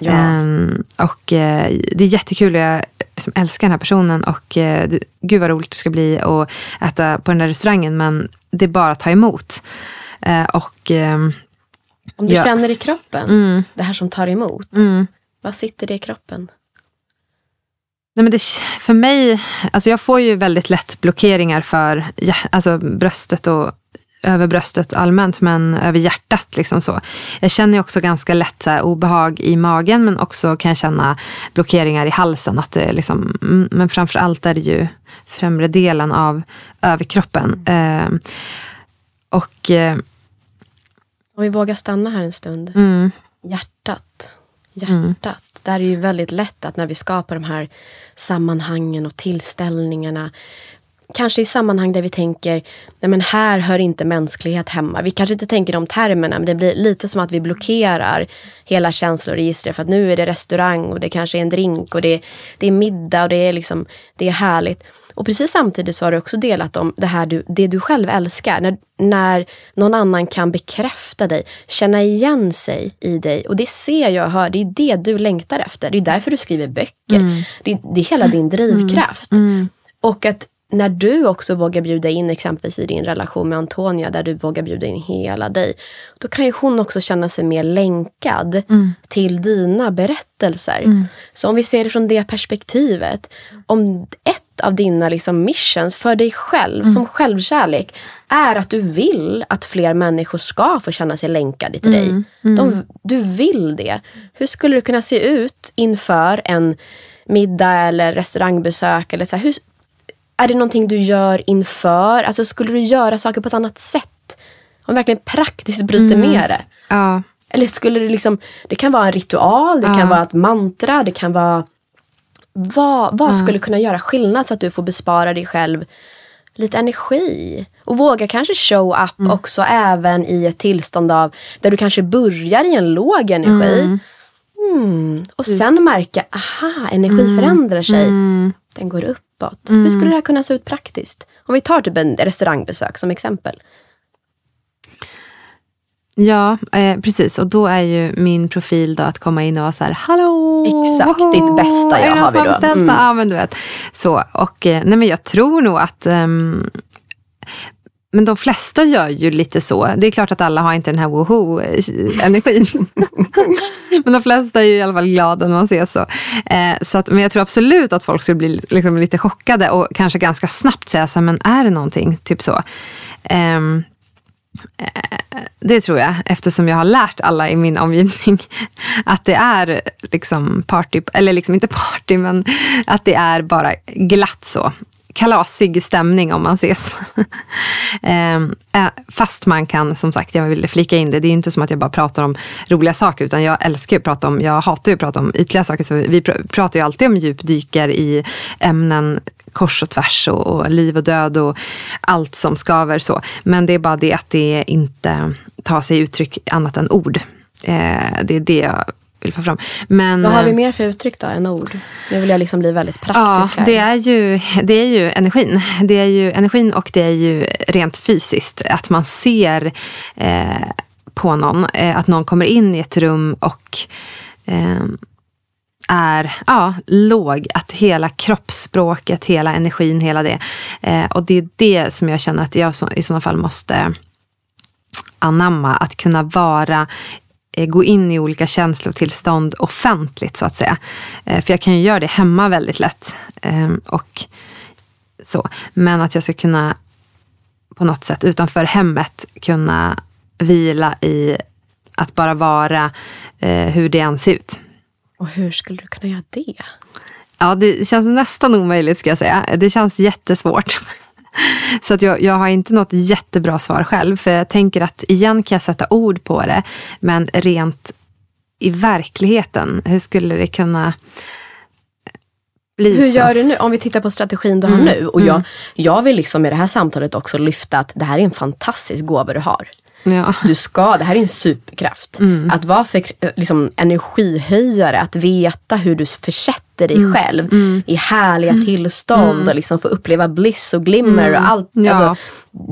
Ja. Um, och uh, det är jättekul och jag liksom älskar den här personen och uh, gud vad roligt det ska bli att äta på den där restaurangen men det är bara att ta emot. Uh, och um, Om du ja. känner i kroppen, mm. det här som tar emot, mm. vad sitter det i kroppen? Nej, men det, för mig, alltså jag får ju väldigt lätt blockeringar för alltså bröstet och över bröstet allmänt, men över hjärtat. Liksom så. Jag känner också ganska lätt här, obehag i magen, men också kan jag känna blockeringar i halsen. Att det liksom, mm, men framför allt är det ju främre delen av överkroppen. Eh, och... Eh, Om vi vågar stanna här en stund. Mm. Hjärtat. Hjärtat. Mm. Där är det ju väldigt lätt att när vi skapar de här sammanhangen och tillställningarna kanske i sammanhang där vi tänker, nej men här hör inte mänsklighet hemma. Vi kanske inte tänker de termerna, men det blir lite som att vi blockerar hela känsloregistret för att nu är det restaurang och det kanske är en drink och det, det är middag och det är, liksom, det är härligt. Och precis samtidigt så har du också delat om det här du, det du själv älskar. När, när någon annan kan bekräfta dig, känna igen sig i dig. Och det ser jag och hör, det är det du längtar efter. Det är därför du skriver böcker. Mm. Det, det, är hela din drivkraft. Mm. Mm. Och att när du också vågar bjuda in exempelvis i din relation med Antonia, där du vågar bjuda in hela dig, då kan ju hon också känna sig mer länkad mm. till dina berättelser. Mm. Så om vi ser det från det perspektivet, om ett av dina liksom missions för dig själv, mm. som självkärlek, är att du vill att fler människor ska få känna sig länkade till dig. Mm. Mm. De, du vill det. Hur skulle det kunna se ut inför en middag eller restaurangbesök? Eller så här, hur, är det någonting du gör inför? Alltså skulle du göra saker på ett annat sätt? Om verkligen praktiskt bryter mm. ner det. Ja. Eller skulle det liksom, det kan vara en ritual, det ja. kan vara ett mantra, det kan vara vad, vad skulle kunna göra skillnad så att du får bespara dig själv lite energi? Och våga kanske show up mm. också även i ett tillstånd av där du kanske börjar i en låg energi. Mm. Mm. Och sen märka, aha, energi mm. förändrar sig. Mm. Den går upp uppåt. Mm. Hur skulle det här kunna se ut praktiskt? Om vi tar typ en restaurangbesök som exempel. Ja, eh, precis. Och då är ju min profil då att komma in och vara så här, hallå! Exakt, woho! ditt bästa jag har vi då. Mm. Ja, men du vet. Så, och eh, nej, men jag tror nog att um, men de flesta gör ju lite så. Det är klart att alla har inte den här woho-energin. men de flesta är ju i alla fall glada när man ser så. Eh, så att, men jag tror absolut att folk skulle bli liksom lite chockade och kanske ganska snabbt säga så här, men är det någonting? Typ så. Eh, det tror jag, eftersom jag har lärt alla i min omgivning att det är liksom party, eller liksom inte party, men att det är bara glatt så kalasig stämning om man ses. Ehm, eh, fast man kan, som sagt, jag ville flika in det, det är inte som att jag bara pratar om roliga saker, utan jag älskar att prata om, jag hatar ju att prata om ytliga saker, så vi pratar ju alltid om djupdyker i ämnen kors och tvärs och, och, liv och död och allt som skaver så. Men det är bara det att det inte tar sig uttryck annat än ord. Eh, det är det jag vill få fram. Men, Vad har vi eh, mer för uttryck då än ord? Nu vill jag liksom bli väldigt praktisk ja, här. Det är, ju, det är ju energin. Det är ju energin och det är ju rent fysiskt. Att man ser eh, på någon, eh, att någon kommer in i ett rum och eh, är ja, låg. Att hela kroppsspråket, hela energin, hela det. Eh, och det är det som jag känner att jag så, i sådana fall måste anamma. Att kunna vara gå in i olika känslotillstånd offentligt så att säga. Eh, för jag kan ju göra det hemma väldigt lätt. Ehm, och så. Men att jag ska kunna på något sätt utanför hemmet kunna vila i att bara vara eh, hur det än ser ut. Och hur skulle du kunna göra det? Ja, det känns nästan omöjligt ska jag säga. Det känns jättesvårt. Så att jag, jag har inte något jättebra svar själv. För jag tänker att igen kan jag sätta ord på det. Men rent i verkligheten, hur skulle det kunna bli Hur så? gör du nu? Om vi tittar på strategin du har nu. Och jag, jag vill liksom i det här samtalet också lyfta att det här är en fantastisk gåva du har. Ja. Du ska, det här är en superkraft. Att vara för, liksom, energihöjare, att veta hur du försätter dig själv i härliga tillstånd och liksom få uppleva bliss och glimmer och allt. Ja. Alltså,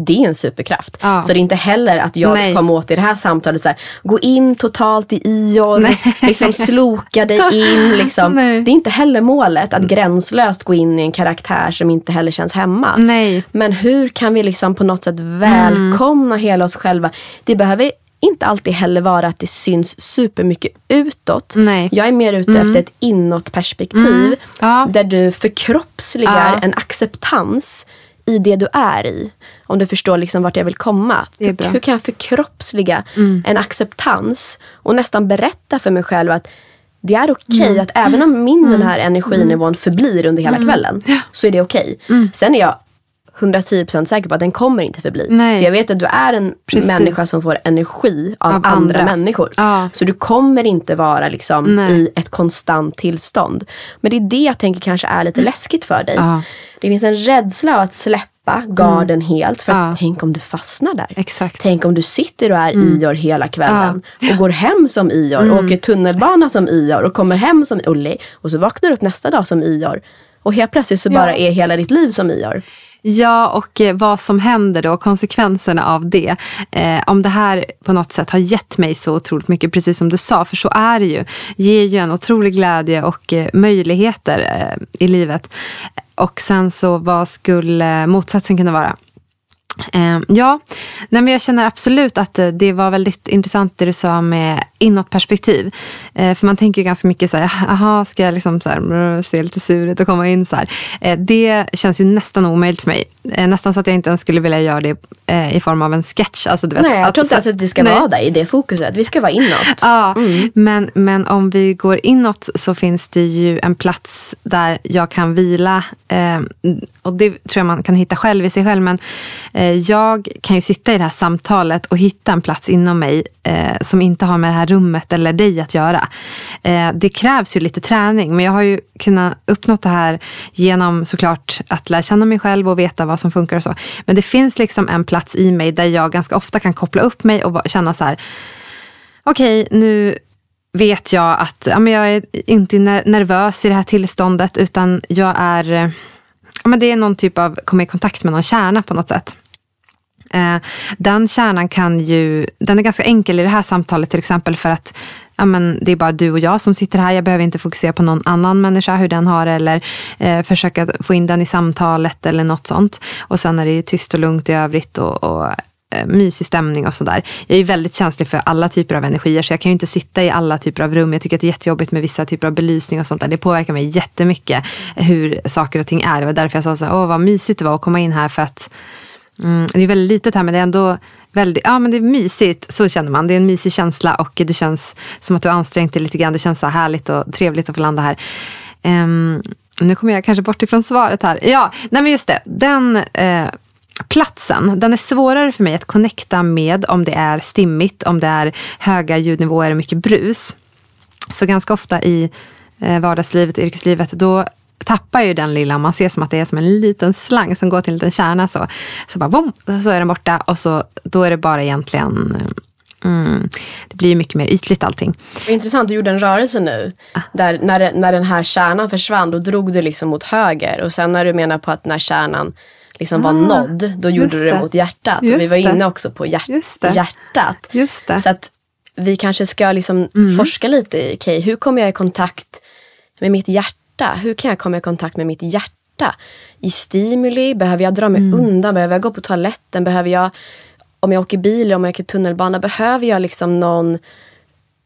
det är en superkraft. Ja. Så det är inte heller att jag Nej. kom åt i det här samtalet så här, gå in totalt i Ior, Nej. liksom sloka dig in. Liksom. Nej. Det är inte heller målet att gränslöst gå in i en karaktär som inte heller känns hemma. Nej. Men hur kan vi liksom på något sätt välkomna hela oss själva? Det behöver inte alltid heller vara att det syns supermycket utåt. Nej. Jag är mer ute efter ett inåtperspektiv. Ja. Där du förkroppsligar Ja. en acceptans i det du är i. Om du förstår liksom vart jag vill komma. För- bra. Hur kan jag förkroppsliga en acceptans och nästan berätta för mig själv att det är okej Mm. att även om min den här energinivån förblir under hela kvällen så är det okej. Mm. Sen är jag 110% säker på att den kommer inte förbli. Nej. För jag vet att du är en Precis. människa som får energi av, Av andra. andra. människor. Ja. Så du kommer inte vara liksom Nej. i ett konstant tillstånd. Men det är det jag tänker kanske är lite läskigt för dig. Ja. Det finns en rädsla av att släppa garden helt. För Ja. tänk om du fastnar där. Exakt. Tänk om du sitter och är Mm. Ior hela kvällen. Och går hem som Ior. Och åker tunnelbana som Ior. Och kommer hem som Ulli. Och så vaknar du upp nästa dag som Ior. Och helt plötsligt så bara är hela ditt liv som Ior. Ja, och eh, vad som händer då, konsekvenserna av det. Eh, om det här på något sätt har gett mig så otroligt mycket, precis som du sa, för så är det ju. Ger ju en otrolig glädje och eh, möjligheter eh, i livet. Och sen så, vad skulle motsatsen kunna vara? Eh, ja, nej men jag känner absolut att eh, det var väldigt intressant det du sa med inåtperspektiv. Eh, för man tänker ju ganska mycket så här, aha, ska jag liksom så här, se lite sur ut och komma in så här. Det känns ju nästan omöjligt för mig. Nästan så att jag inte ens skulle vilja göra det i form av en sketch. Alltså, du vet, Nej, jag tror inte ens att det ska Nej. vara där i det fokuset. Vi ska vara inåt. Ja, men, men om vi går inåt så finns det ju en plats där jag kan vila. Och det tror jag man kan hitta själv i sig själv. Men Eh, jag kan ju sitta i det här samtalet och hitta en plats inom mig eh, som inte har med det här rummet eller dig att göra. Eh, det krävs ju lite träning. Men jag har ju kunnat uppnå det här genom såklart att lära känna mig själv och veta vad som funkar och så. Men det finns liksom en plats i mig där jag ganska ofta kan koppla upp mig och känna så här okej, nu vet jag att ja, men jag är inte nervös i det här tillståndet utan jag är, ja, men det är någon typ av, komma i kontakt med någon kärna på något sätt. Eh, den kärnan kan ju, den är ganska enkel i det här samtalet till exempel för att ja, men det är bara du och jag som sitter här. Jag behöver inte fokusera på någon annan människa, hur den har det eller eh, försöka få in den i samtalet eller något sånt. Och sen är det ju tyst och lugnt i övrigt och, och eh, mysig stämning och sådär. Jag är ju väldigt känslig för alla typer av energier så jag kan ju inte sitta i alla typer av rum. Jag tycker att det är jättejobbigt med vissa typer av belysning och sånt där. Det påverkar mig jättemycket hur saker och ting är. Det var därför jag sa såhär, åh vad mysigt det var att komma in här för att Mm, det är väldigt litet här men det är ändå väldigt, ja men det är mysigt, så känner man. Det är en mysig känsla och det känns som att du har ansträngt dig lite grann. Det känns så härligt och trevligt att få landa här. Um, nu kommer jag kanske bort ifrån svaret här. Ja, nej men just det. Den eh, platsen, den är svårare för mig att connecta med om det är stimmigt, om det är höga ljudnivåer och mycket brus. Så ganska ofta i eh, vardagslivet, yrkeslivet, då tappar ju den lilla, man ser som att det är som en liten slang som går till en liten kärna. Så, så bara bom, så är den borta och så, då är det bara egentligen Mm, det blir ju mycket mer ytligt allting. Intressant, du gjorde en rörelse nu. Där när, när den här kärnan försvann, då drog du liksom mot höger. Och sen när du menar på att när kärnan liksom var Ah, nådd, då gjorde du det det. mot hjärtat. Just och vi var inne också på hjärt- Just det. hjärtat. Just det. Så att vi kanske ska liksom Mm. forska lite i, okej, hur kommer jag i kontakt med mitt hjärta? Hur kan jag komma i kontakt med mitt hjärta? I stimuli, behöver jag dra mig Mm. undan? Behöver jag gå på toaletten? Behöver jag, om jag åker bil, om jag åker tunnelbana, behöver jag liksom någon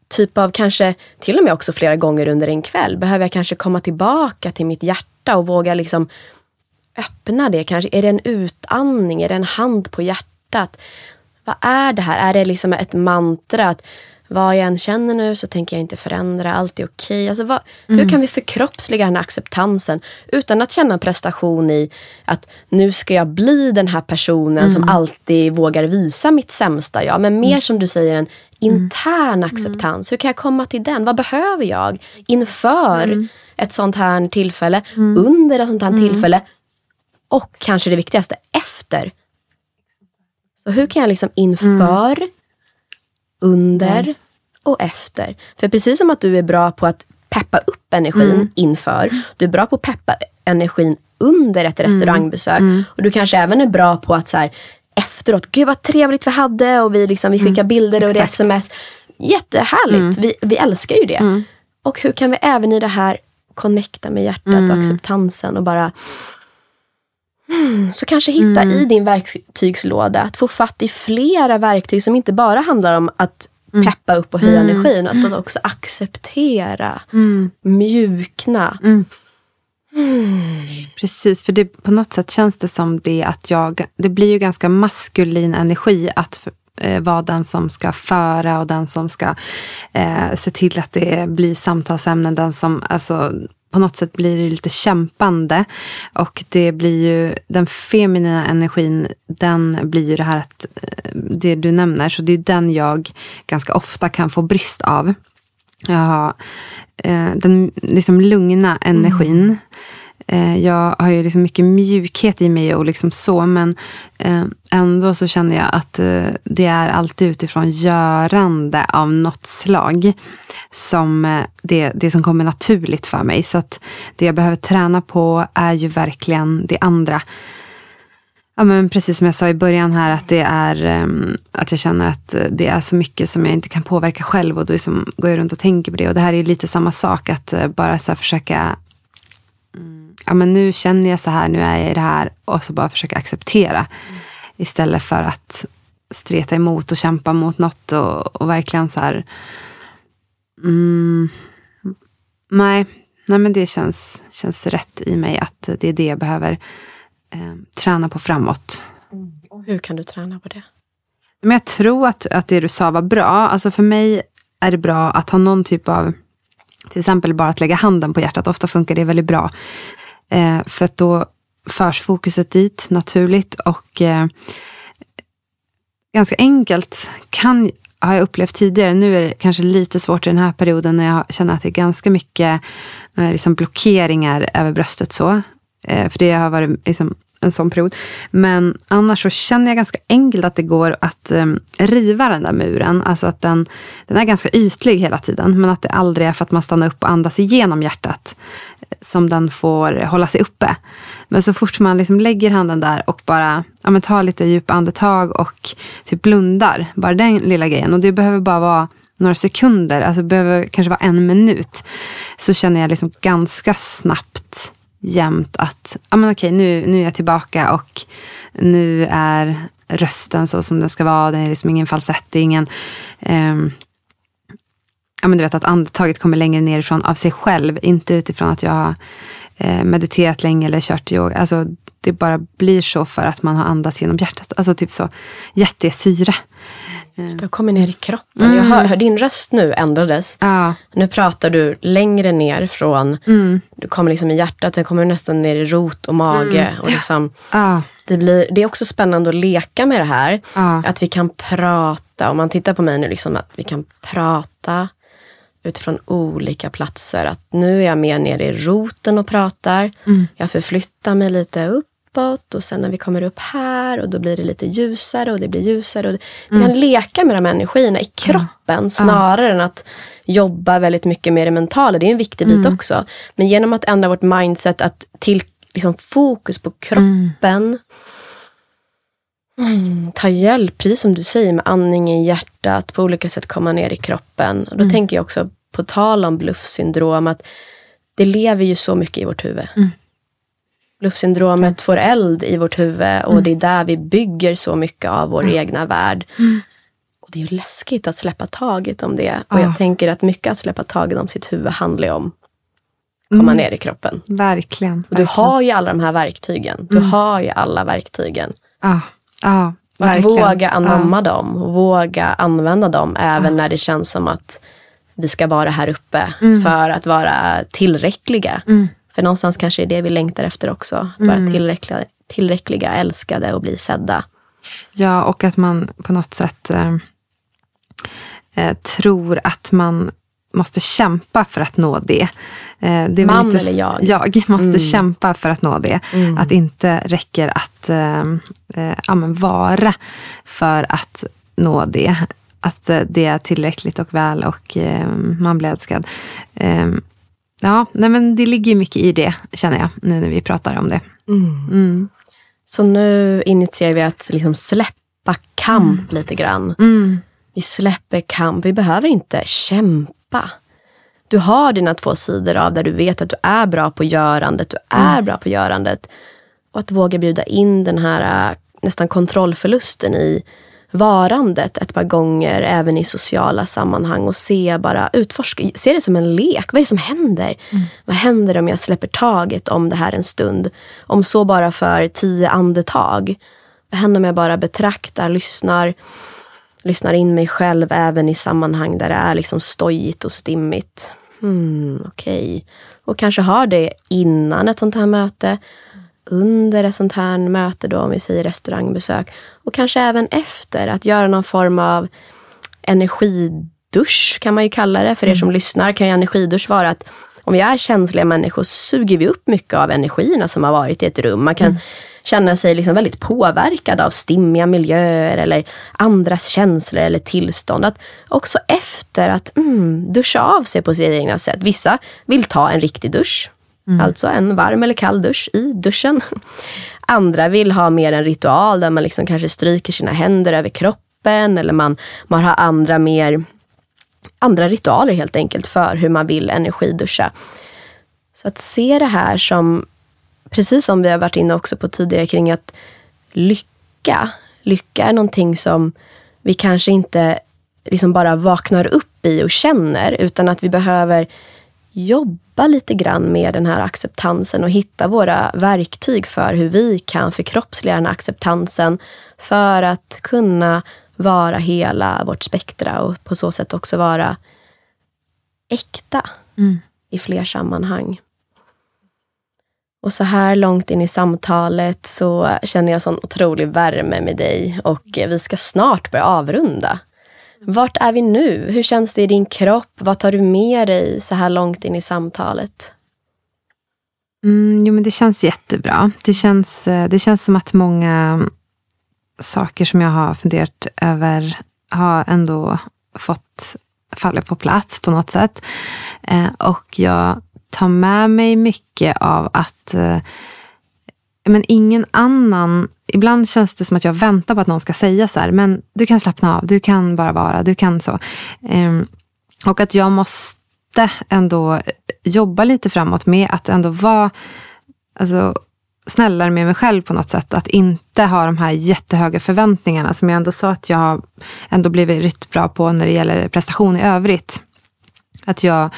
typ av kanske till och med också flera gånger under en kväll behöver jag kanske komma tillbaka till mitt hjärta och våga liksom öppna det. Kanske är det en utandning, är det en hand på hjärtat? Vad är det här? Är det liksom ett mantra att vad jag än känner nu så tänker jag inte förändra, allt är okej. Alltså, vad, mm. Hur kan vi förkroppsliga den här acceptansen utan att känna prestation i att nu ska jag bli den här personen mm. som alltid vågar visa mitt sämsta jag. Men mer mm. som du säger en intern mm. acceptans. Hur kan jag komma till den? Vad behöver jag inför mm. ett sånt här tillfälle, under ett sånt här tillfälle och kanske det viktigaste, efter. Så hur kan jag liksom inför, under och efter. För precis som att du är bra på att peppa upp energin mm. inför, du är bra på att peppa energin under ett restaurangbesök. Mm. Och du kanske även är bra på att så här, efteråt, gud vad trevligt vi hade och vi, liksom, vi skickar mm. bilder och Exakt. sms. Jättehärligt, mm. vi, vi älskar ju det. Mm. Och hur kan vi även i det här connecta med hjärtat och mm. acceptansen och bara så kanske hitta mm. i din verktygslåda att få fatt i flera verktyg som inte bara handlar om att mm. peppa upp och höja mm. energin. Utan också acceptera, mm. mjukna. Mm. Precis, för det, på något sätt känns det som det att jag, det blir ju ganska maskulin energi att eh, vara den som ska föra och den som ska eh, se till att det blir samtalsämnen. Den som, alltså, på något sätt blir det lite kämpande. Och det blir ju, den feminina energin, den blir ju det här att, eh, det du nämner, så det är den jag ganska ofta kan få brist av. Jag har eh, den liksom lugna energin. Mm. Eh, jag har ju liksom mycket mjukhet i mig och liksom så, men eh, ändå så känner jag att eh, det är alltid utifrån görande av något slag som eh, det, det som kommer naturligt för mig. Så att det jag behöver träna på är ju verkligen det andra. Ja, men precis som jag sa i början här, att det är ehm, att jag känner att det är så mycket som jag inte kan påverka själv och då liksom går jag runt och tänker på det. Och det här är lite samma sak, att eh, bara så försöka mm, ja, men nu känner jag så här, nu är jag i det här och så bara försöka acceptera. Mm. Istället för att streta emot och kämpa mot något och, och verkligen så här. Mm, nej, nej, men det känns, känns rätt i mig att det är det jag behöver eh, träna på framåt. Mm. Och hur kan du träna på det? Men jag tror att, att det du sa var bra. Alltså för mig är det bra att ha någon typ av till exempel bara att lägga handen på hjärtat. Ofta funkar det väldigt bra. Eh, för att då förs fokuset dit naturligt och eh, ganska enkelt kan, har jag upplevt tidigare, nu är det kanske lite svårt i den här perioden när jag känner att det är ganska mycket eh, liksom blockeringar över bröstet. så. Eh, för det har varit liksom en sån period. Men annars så känner jag ganska enkelt att det går att um, riva den där muren. Alltså att den, den är ganska ytlig hela tiden. Men att det aldrig är för att man stannar upp och andas igenom hjärtat som den får hålla sig uppe. Men så fort man liksom lägger handen där och bara ja, men tar lite djupa andetag och typ blundar. Bara den lilla grejen. Och det behöver bara vara några sekunder. Alltså det behöver kanske vara en minut. Så känner jag liksom ganska snabbt jämt att ja, men okej, nu, nu är jag tillbaka och nu är rösten så som den ska vara. Det är liksom ingen falsett, det är ingen um, ja, men du vet att andetaget kommer längre nerifrån av sig själv. Inte utifrån att jag har eh, mediterat länge eller kört yoga. Alltså, det bara blir så för att man har andats genom hjärtat. Alltså typ så jättesyre. Just det, kommer ner i kroppen. Mm. Jag hör, hör, din röst nu ändrades. Ja. Nu pratar du längre ner från, mm. du kommer liksom i hjärtat, den kommer nästan ner i rot och mage. Mm. Och liksom, ja. det, blir, det är också spännande att leka med det här. Ja. Att vi kan prata, om man tittar på mig nu, liksom, att vi kan prata utifrån olika platser. Att nu är jag mer nere i roten och pratar. Mm. Jag förflyttar mig lite uppåt och sen när vi kommer upp här och då blir det lite ljusare och det blir ljusare. Och vi mm. kan leka med de energierna i kroppen mm. snarare än att jobba väldigt mycket med det mentala. Det är en viktig bit mm. också. Men genom att ändra vårt mindset att till liksom, fokus på kroppen Mm, ta hjälp, precis som du säger, med andning i hjärtat, på olika sätt komma ner i kroppen. Och då mm. tänker jag också, på tal om bluffsyndrom, att det lever ju så mycket i vårt huvud. Mm. Bluffsyndromet får eld i vårt huvud och mm. det är där vi bygger så mycket av vår mm. egna värld. Och Det är ju läskigt att släppa taget om det. Och jag tänker att mycket att släppa taget om sitt huvud handlar om att komma ner i kroppen. Verkligen. Och du har ju alla de här verktygen. Du har ju alla verktygen. Ja. Ja. Att våga anamma ja. dem och våga använda dem även ja. när det känns som att vi ska vara här uppe mm. för att vara tillräckliga. Mm. För någonstans kanske det är det vi längtar efter också. Att vara mm. tillräckliga, tillräckliga, älskade och bli sedda. Ja, och att man på något sätt eh, eh, tror att man måste kämpa för att nå det. Eh, det man lite, eller jag? Jag måste mm. kämpa för att nå det. Mm. Att det inte räcker att eh, ja, vara för att nå det. Att det är tillräckligt och väl och eh, man blir älskad. Eh, ja, nej men det ligger mycket i det, känner jag, nu när vi pratar om det. Mm. mm. Så nu initierar vi att liksom släppa kamp mm. lite grann. Mm. Vi släpper kamp. Vi behöver inte kämpa. Du har dina två sidor av där du vet att du är bra på görandet. Du är mm. bra på görandet. Och att våga bjuda in den här äh, nästan kontrollförlusten i varandet ett par gånger även i sociala sammanhang och se bara utforska, se det som en lek. Vad är det som händer? Mm. Vad händer om jag släpper taget om det här en stund? Om så bara för tio andetag. Vad händer om jag bara betraktar, lyssnar, lyssnar in mig själv även i sammanhang där det är liksom stojigt och stimmigt. Hmm, Okej. Okay. Och kanske har det innan ett sånt här möte under ett sånt här möte då, om vi säger restaurangbesök. Och kanske även efter, att göra någon form av energidusch kan man ju kalla det. För mm. er som lyssnar kan ju energidusch vara att om vi är känsliga människor suger vi upp mycket av energierna som har varit i ett rum. Man kan mm. Känna sig liksom väldigt påverkad av stimmiga miljöer eller andras känslor eller tillstånd. Att också efter att mm, duscha av sig på sitt egna sätt. Vissa vill ta en riktig dusch. Mm. Alltså en varm eller kall dusch i duschen. Andra vill ha mer en ritual där man liksom kanske stryker sina händer över kroppen eller man, man har andra mer andra ritualer helt enkelt för hur man vill energiduscha. Så att se det här som, precis som vi har varit inne också på tidigare kring att lycka, lycka är någonting som vi kanske inte liksom bara vaknar upp i och känner, utan att vi behöver jobba lite grann med den här acceptansen och hitta våra verktyg för hur vi kan förkroppsliga den här acceptansen för att kunna vara hela vårt spektra och på så sätt också vara äkta mm. i fler sammanhang. Och så här långt in i samtalet så känner jag sån otrolig värme med dig och vi ska snart börja avrunda. Vart är vi nu? Hur känns det i din kropp? Vad tar du med dig så här långt in i samtalet? Mm, jo, men det känns jättebra. Det känns, eh, det känns som att många saker som jag har funderat över har ändå fått falla på plats på något sätt. Eh, och jag tar med mig mycket av att eh, men ingen annan, ibland känns det som att jag väntar på att någon ska säga så här, men du kan slappna av, du kan bara vara, du kan så. Ehm, och att jag måste ändå jobba lite framåt med att ändå vara alltså, snällare med mig själv på något sätt. Att inte ha de här jättehöga förväntningarna som jag ändå sa att jag har ändå blivit riktigt bra på när det gäller prestation i övrigt. Att jag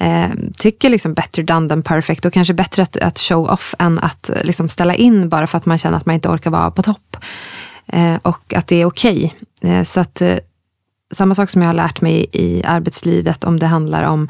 eh, tycker liksom better done than perfect och kanske bättre att, att show off än att eh, liksom ställa in bara för att man känner att man inte orkar vara på topp. Eh, och att det är okej. Okay. Eh, så att eh, samma sak som jag har lärt mig i arbetslivet, om det handlar om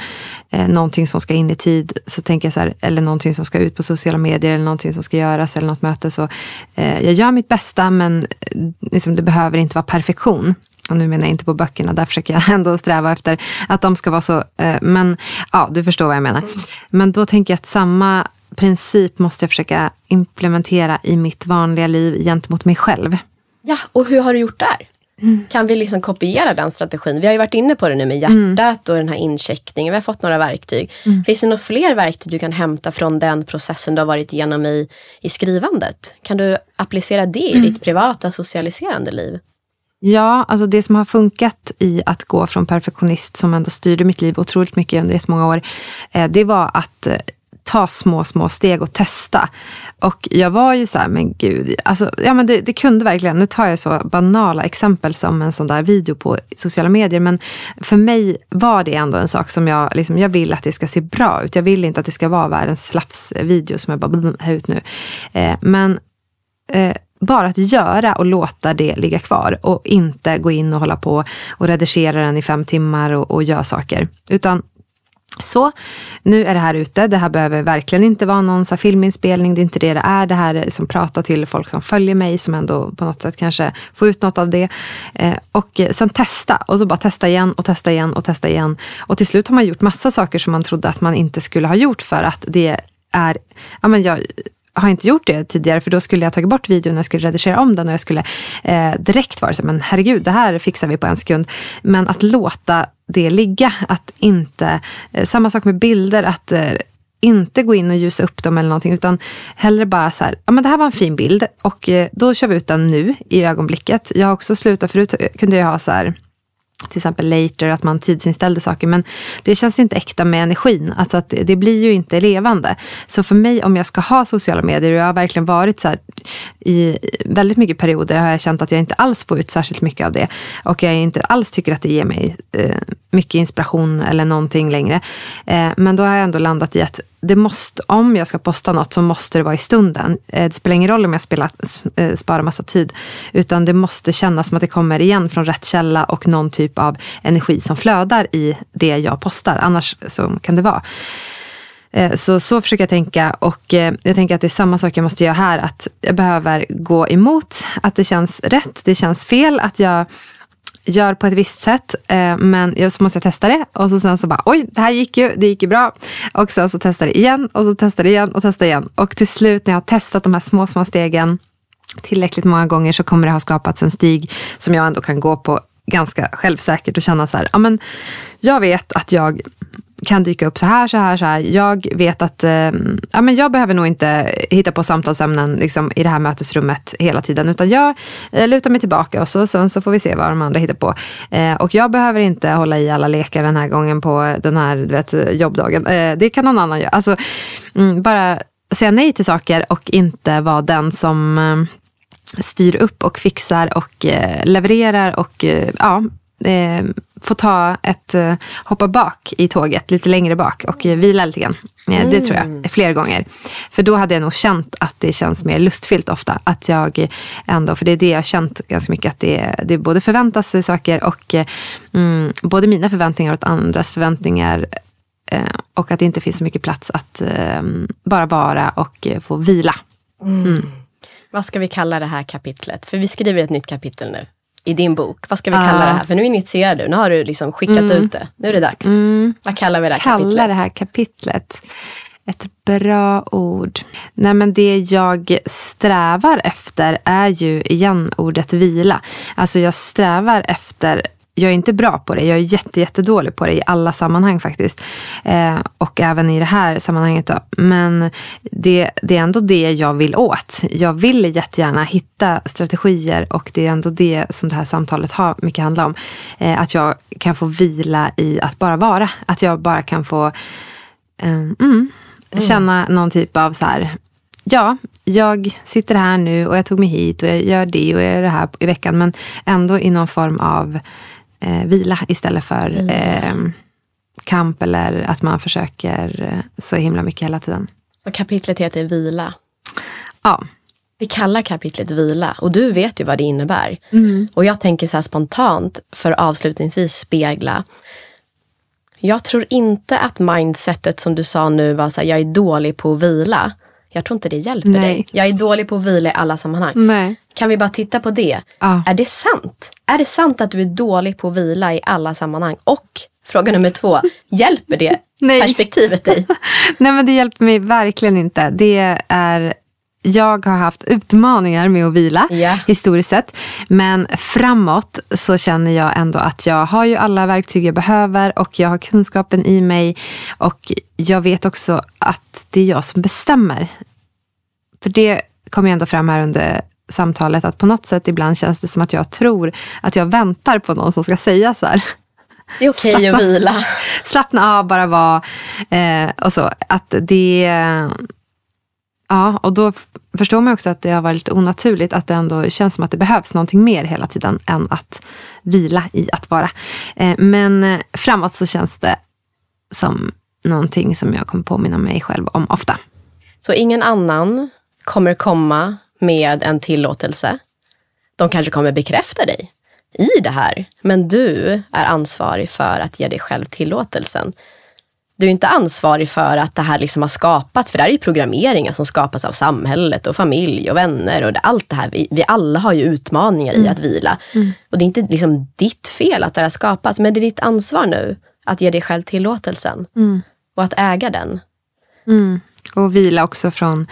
eh, någonting som ska in i tid, så tänker jag så här, eller någonting som ska ut på sociala medier, eller någonting som ska göras, eller något möte. Så eh, jag gör mitt bästa, men eh, liksom, det behöver inte vara perfektion. Och nu menar jag inte på böckerna, där försöker jag ändå sträva efter att de ska vara så. Eh, men ja, du förstår vad jag menar. Men då tänker jag att samma princip måste jag försöka implementera i mitt vanliga liv gentemot mig själv. Ja, och hur har du gjort där? Mm. Kan vi liksom kopiera den strategin? Vi har ju varit inne på det nu med hjärtat mm. och den här incheckningen. Vi har fått några verktyg. Mm. Finns det några fler verktyg du kan hämta från den processen du har varit igenom i, i skrivandet? Kan du applicera det i mm. ditt privata socialiserande liv? Ja, alltså det som har funkat i att gå från perfektionist, som ändå styrde mitt liv otroligt mycket under jättemånga år, eh, det var att eh, ta små, små steg och testa. Och jag var ju så här, men gud, alltså, ja, men det, det, kunde verkligen, nu tar jag så banala exempel som en sån där video på sociala medier, men för mig var det ändå en sak som jag, liksom, jag vill att det ska se bra ut. Jag vill inte att det ska vara världens slapsvideo som jag bara ut nu. Eh, men eh, bara att göra och låta det ligga kvar och inte gå in och hålla på och redigera den i fem timmar och, och göra saker. Utan så, nu är det här ute. Det här behöver verkligen inte vara någon så filminspelning. Det är inte det det är. Det här är som pratar till folk som följer mig, som ändå på något sätt kanske får ut något av det. Eh, och sen testa. Och så bara testa igen och testa igen och testa igen. Och till slut har man gjort massa saker som man trodde att man inte skulle ha gjort för att det är... Ja, men jag, har inte gjort det tidigare för då skulle jag tagit bort videon jag skulle redigera om den och jag skulle eh, direkt vara så men herregud, det här fixar vi på en sekund. Men att låta det ligga, att inte, eh, samma sak med bilder, att eh, inte gå in och ljusa upp dem eller någonting utan hellre bara så här, ja men det här var en fin bild och eh, då kör vi ut den nu i ögonblicket. Jag har också slutat, förut eh, kunde jag ha så här till exempel later, att man tidsinställde saker. Men det känns inte äkta med energin. Alltså att det blir ju inte levande. Så för mig, om jag ska ha sociala medier, och jag har verkligen varit så här, i väldigt mycket perioder har jag känt att jag inte alls får ut särskilt mycket av det. Och jag inte alls tycker att det ger mig eh, mycket inspiration eller någonting längre. Eh, men då har jag ändå landat i att det måste, om jag ska posta något så måste det vara i stunden. Eh, det spelar ingen roll om jag spelar, eh, sparar massa tid. Utan det måste kännas som att det kommer igen från rätt källa och någon typ av energi som flödar i det jag postar. Annars så kan det vara. Eh, så, så försöker jag tänka och jag tänker att det är samma sak jag måste göra här. Att jag behöver gå emot att det känns rätt, det känns fel. Att jag gör på ett visst sätt. Eh, men så måste jag testa det. Och så sen så bara, oj, det här gick ju, det gick ju bra. Och sen så testar det igen och så testar det igen och testar igen. Och till slut när jag har testat de här små, små stegen tillräckligt många gånger så kommer det ha skapats en stig som jag ändå kan gå på ganska självsäkert och känna så här, ja men jag vet att jag kan dyka upp så här, så här, så här. Jag vet att eh, ja, men jag behöver nog inte hitta på samtalsämnen liksom, i det här mötesrummet hela tiden. Utan jag eh, lutar mig tillbaka och så, sen så får vi se vad de andra hittar på. Eh, och jag behöver inte hålla i alla lekar den här gången på den här du vet, jobbdagen. Eh, det kan någon annan göra. Alltså, mm, bara säga nej till saker och inte vara den som eh, styr upp och fixar och eh, levererar och eh, ja, eh, få ta ett, eh, hoppa bak i tåget, lite längre bak och eh, vila lite grann. Mm. Det tror jag, mm. fler gånger. För då hade jag nog känt att det känns mer lustfyllt ofta. Att jag ändå, för det är det jag har känt ganska mycket, att det, det både förväntas sig saker och mm, både mina förväntningar och andras förväntningar eh, och att det inte finns så mycket plats att eh, bara vara och få vila. Mm. mm. Vad ska vi kalla det här kapitlet? För vi skriver ett nytt kapitel nu i din bok? Vad ska vi kalla det här? För nu initierar du, nu har du liksom skickat mm. ut det. Nu är det dags. Mm. Vad kallar vi det här Kalla kapitlet? det här kapitlet. Ett bra ord. Nej, men det jag strävar efter är ju igen ordet vila. Alltså jag strävar efter jag är inte bra på det. Jag är jätte, jättedålig på det i alla sammanhang faktiskt. Eh, och även i det här sammanhanget. Då. Men det, det är ändå det jag vill åt. Jag vill jättegärna hitta strategier och det är ändå det som det här samtalet har mycket handlar om. Eh, att jag kan få vila i att bara vara. Att jag bara kan få eh, mm, mm. känna någon typ av så här ja, jag sitter här nu och jag tog mig hit och jag gör det och jag gör det här i veckan. Men ändå i någon form av eh, vila istället för mm. eh, kamp eller att man försöker eh, så himla mycket hela tiden. Så kapitlet heter vila? Ja. Vi kallar kapitlet vila och du vet ju vad det innebär. Mm. Och jag tänker så här spontant, för att avslutningsvis spegla. Jag tror inte att mindsetet som du sa nu var så här, jag är dålig på att vila. Jag tror inte det hjälper Nej. dig. Jag är dålig på att vila i alla sammanhang. Nej. Kan vi bara titta på det? Ja. Är det sant? Är det sant att du är dålig på att vila i alla sammanhang? Och fråga nummer två, hjälper det Nej. perspektivet dig? Nej men det hjälper mig verkligen inte. Det är jag har haft utmaningar med att vila yeah. historiskt sett. Men framåt så känner jag ändå att jag har ju alla verktyg jag behöver och jag har kunskapen i mig. Och jag vet också att det är jag som bestämmer. För det kom ju ändå fram här under samtalet att på något sätt ibland känns det som att jag tror att jag väntar på någon som ska säga så här. Det är okej okay att vila. Slappna av, bara vara. Eh, och så. Att det Ja, och då förstår man också att det har varit lite onaturligt att det ändå känns som att det behövs någonting mer hela tiden än att vila i att vara. Eh, men eh, framåt så känns det som någonting som jag kommer påminna mig själv om ofta. Så ingen annan kommer komma med en tillåtelse. De kanske kommer bekräfta dig i det här, men du är ansvarig för att ge dig själv tillåtelsen. Du är inte ansvarig för att det här liksom har skapats, för det här är ju programmeringar som skapas av samhället och familj och vänner och det, allt det här. Vi, vi alla har ju utmaningar mm. i att vila. Mm. Och det är inte liksom ditt fel att det har skapats, men det är ditt ansvar nu att ge dig själv tillåtelsen mm. och att äga den. Mm. Och vila också från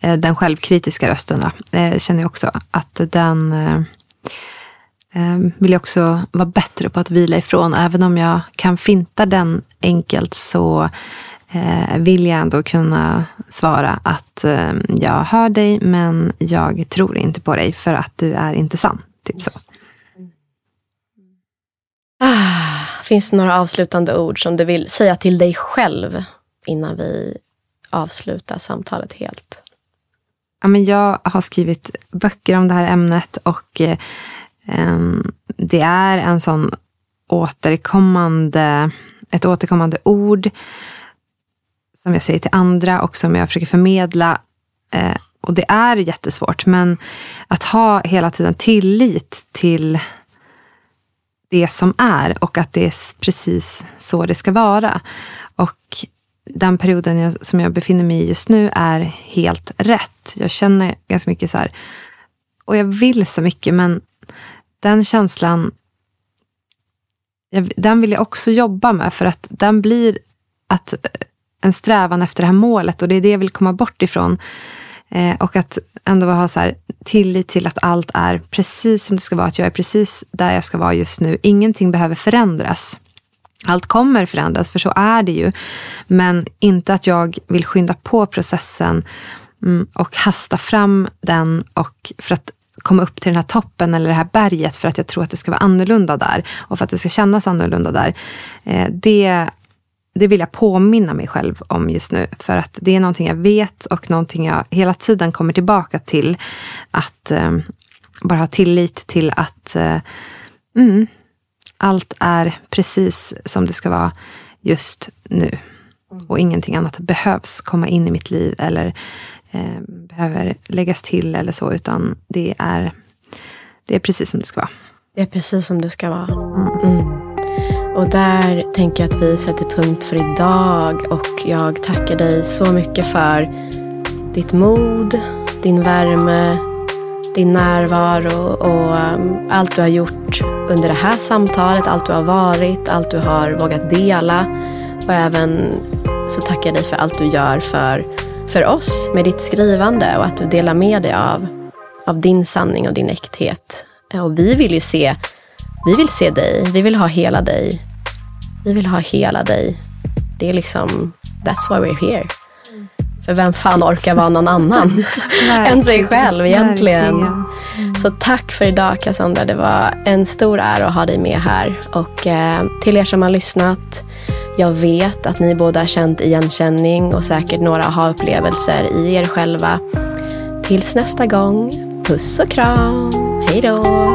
eh, den självkritiska rösten. Eh, känner jag också att den eh, vill jag också vara bättre på att vila ifrån. Även om jag kan finta den enkelt så eh, vill jag ändå kunna svara att eh, jag hör dig men jag tror inte på dig för att du är inte sann. Typ så. Ah, finns det några avslutande ord som du vill säga till dig själv innan vi avslutar samtalet helt? Ja, men jag har skrivit böcker om det här ämnet och eh, Ehm, det är en sån återkommande, ett återkommande ord som jag säger till andra och som jag försöker förmedla. Ehm, och det är jättesvårt, men att ha hela tiden tillit till det som är och att det är precis så det ska vara. Och den perioden jag, som jag befinner mig i just nu är helt rätt. Jag känner ganska mycket så här, och jag vill så mycket, men den känslan, den vill jag också jobba med, för att den blir att eh, en strävan efter det här målet och det är det jag vill komma bort ifrån. Eh, och att ändå ha så här, tillit till att allt är precis som det ska vara, att jag är precis där jag ska vara just nu. Ingenting behöver förändras. Allt kommer förändras, för så är det ju. Men inte att jag vill skynda på processen mm, och hasta fram den och för att komma upp till den här toppen eller det här berget för att jag tror att det ska vara annorlunda där och för att det ska kännas annorlunda där. Eh, det, det vill jag påminna mig själv om just nu. För att det är någonting jag vet och någonting jag hela tiden kommer tillbaka till. Att eh, bara ha tillit till att eh, mm, allt är precis som det ska vara just nu. Och ingenting annat behövs komma in i mitt liv eller eh, behöver läggas till eller så, utan det är, det är precis som det ska vara. Det är precis som det ska vara. Mm. Mm. Och där tänker jag att vi sätter punkt för idag och jag tackar dig så mycket för ditt mod, din värme, din närvaro och um, allt du har gjort under det här samtalet, allt du har varit, allt du har vågat dela. Och även så tackar jag dig för allt du gör för för oss med ditt skrivande och att du delar med dig av, av din sanning och din äkthet. Och vi vill ju se, vi vill se dig, vi vill ha hela dig. Vi vill ha hela dig. Det är liksom, that's why we're here. För vem fan orkar vara någon annan än sig själv egentligen. Mm. Så tack för idag Cassandra. Det var en stor ära att ha dig med här. Och eh, till er som har lyssnat, jag vet att ni båda har känt igenkänning och säkert några aha-upplevelser i er själva. Tills nästa gång, puss och kram. Hej då!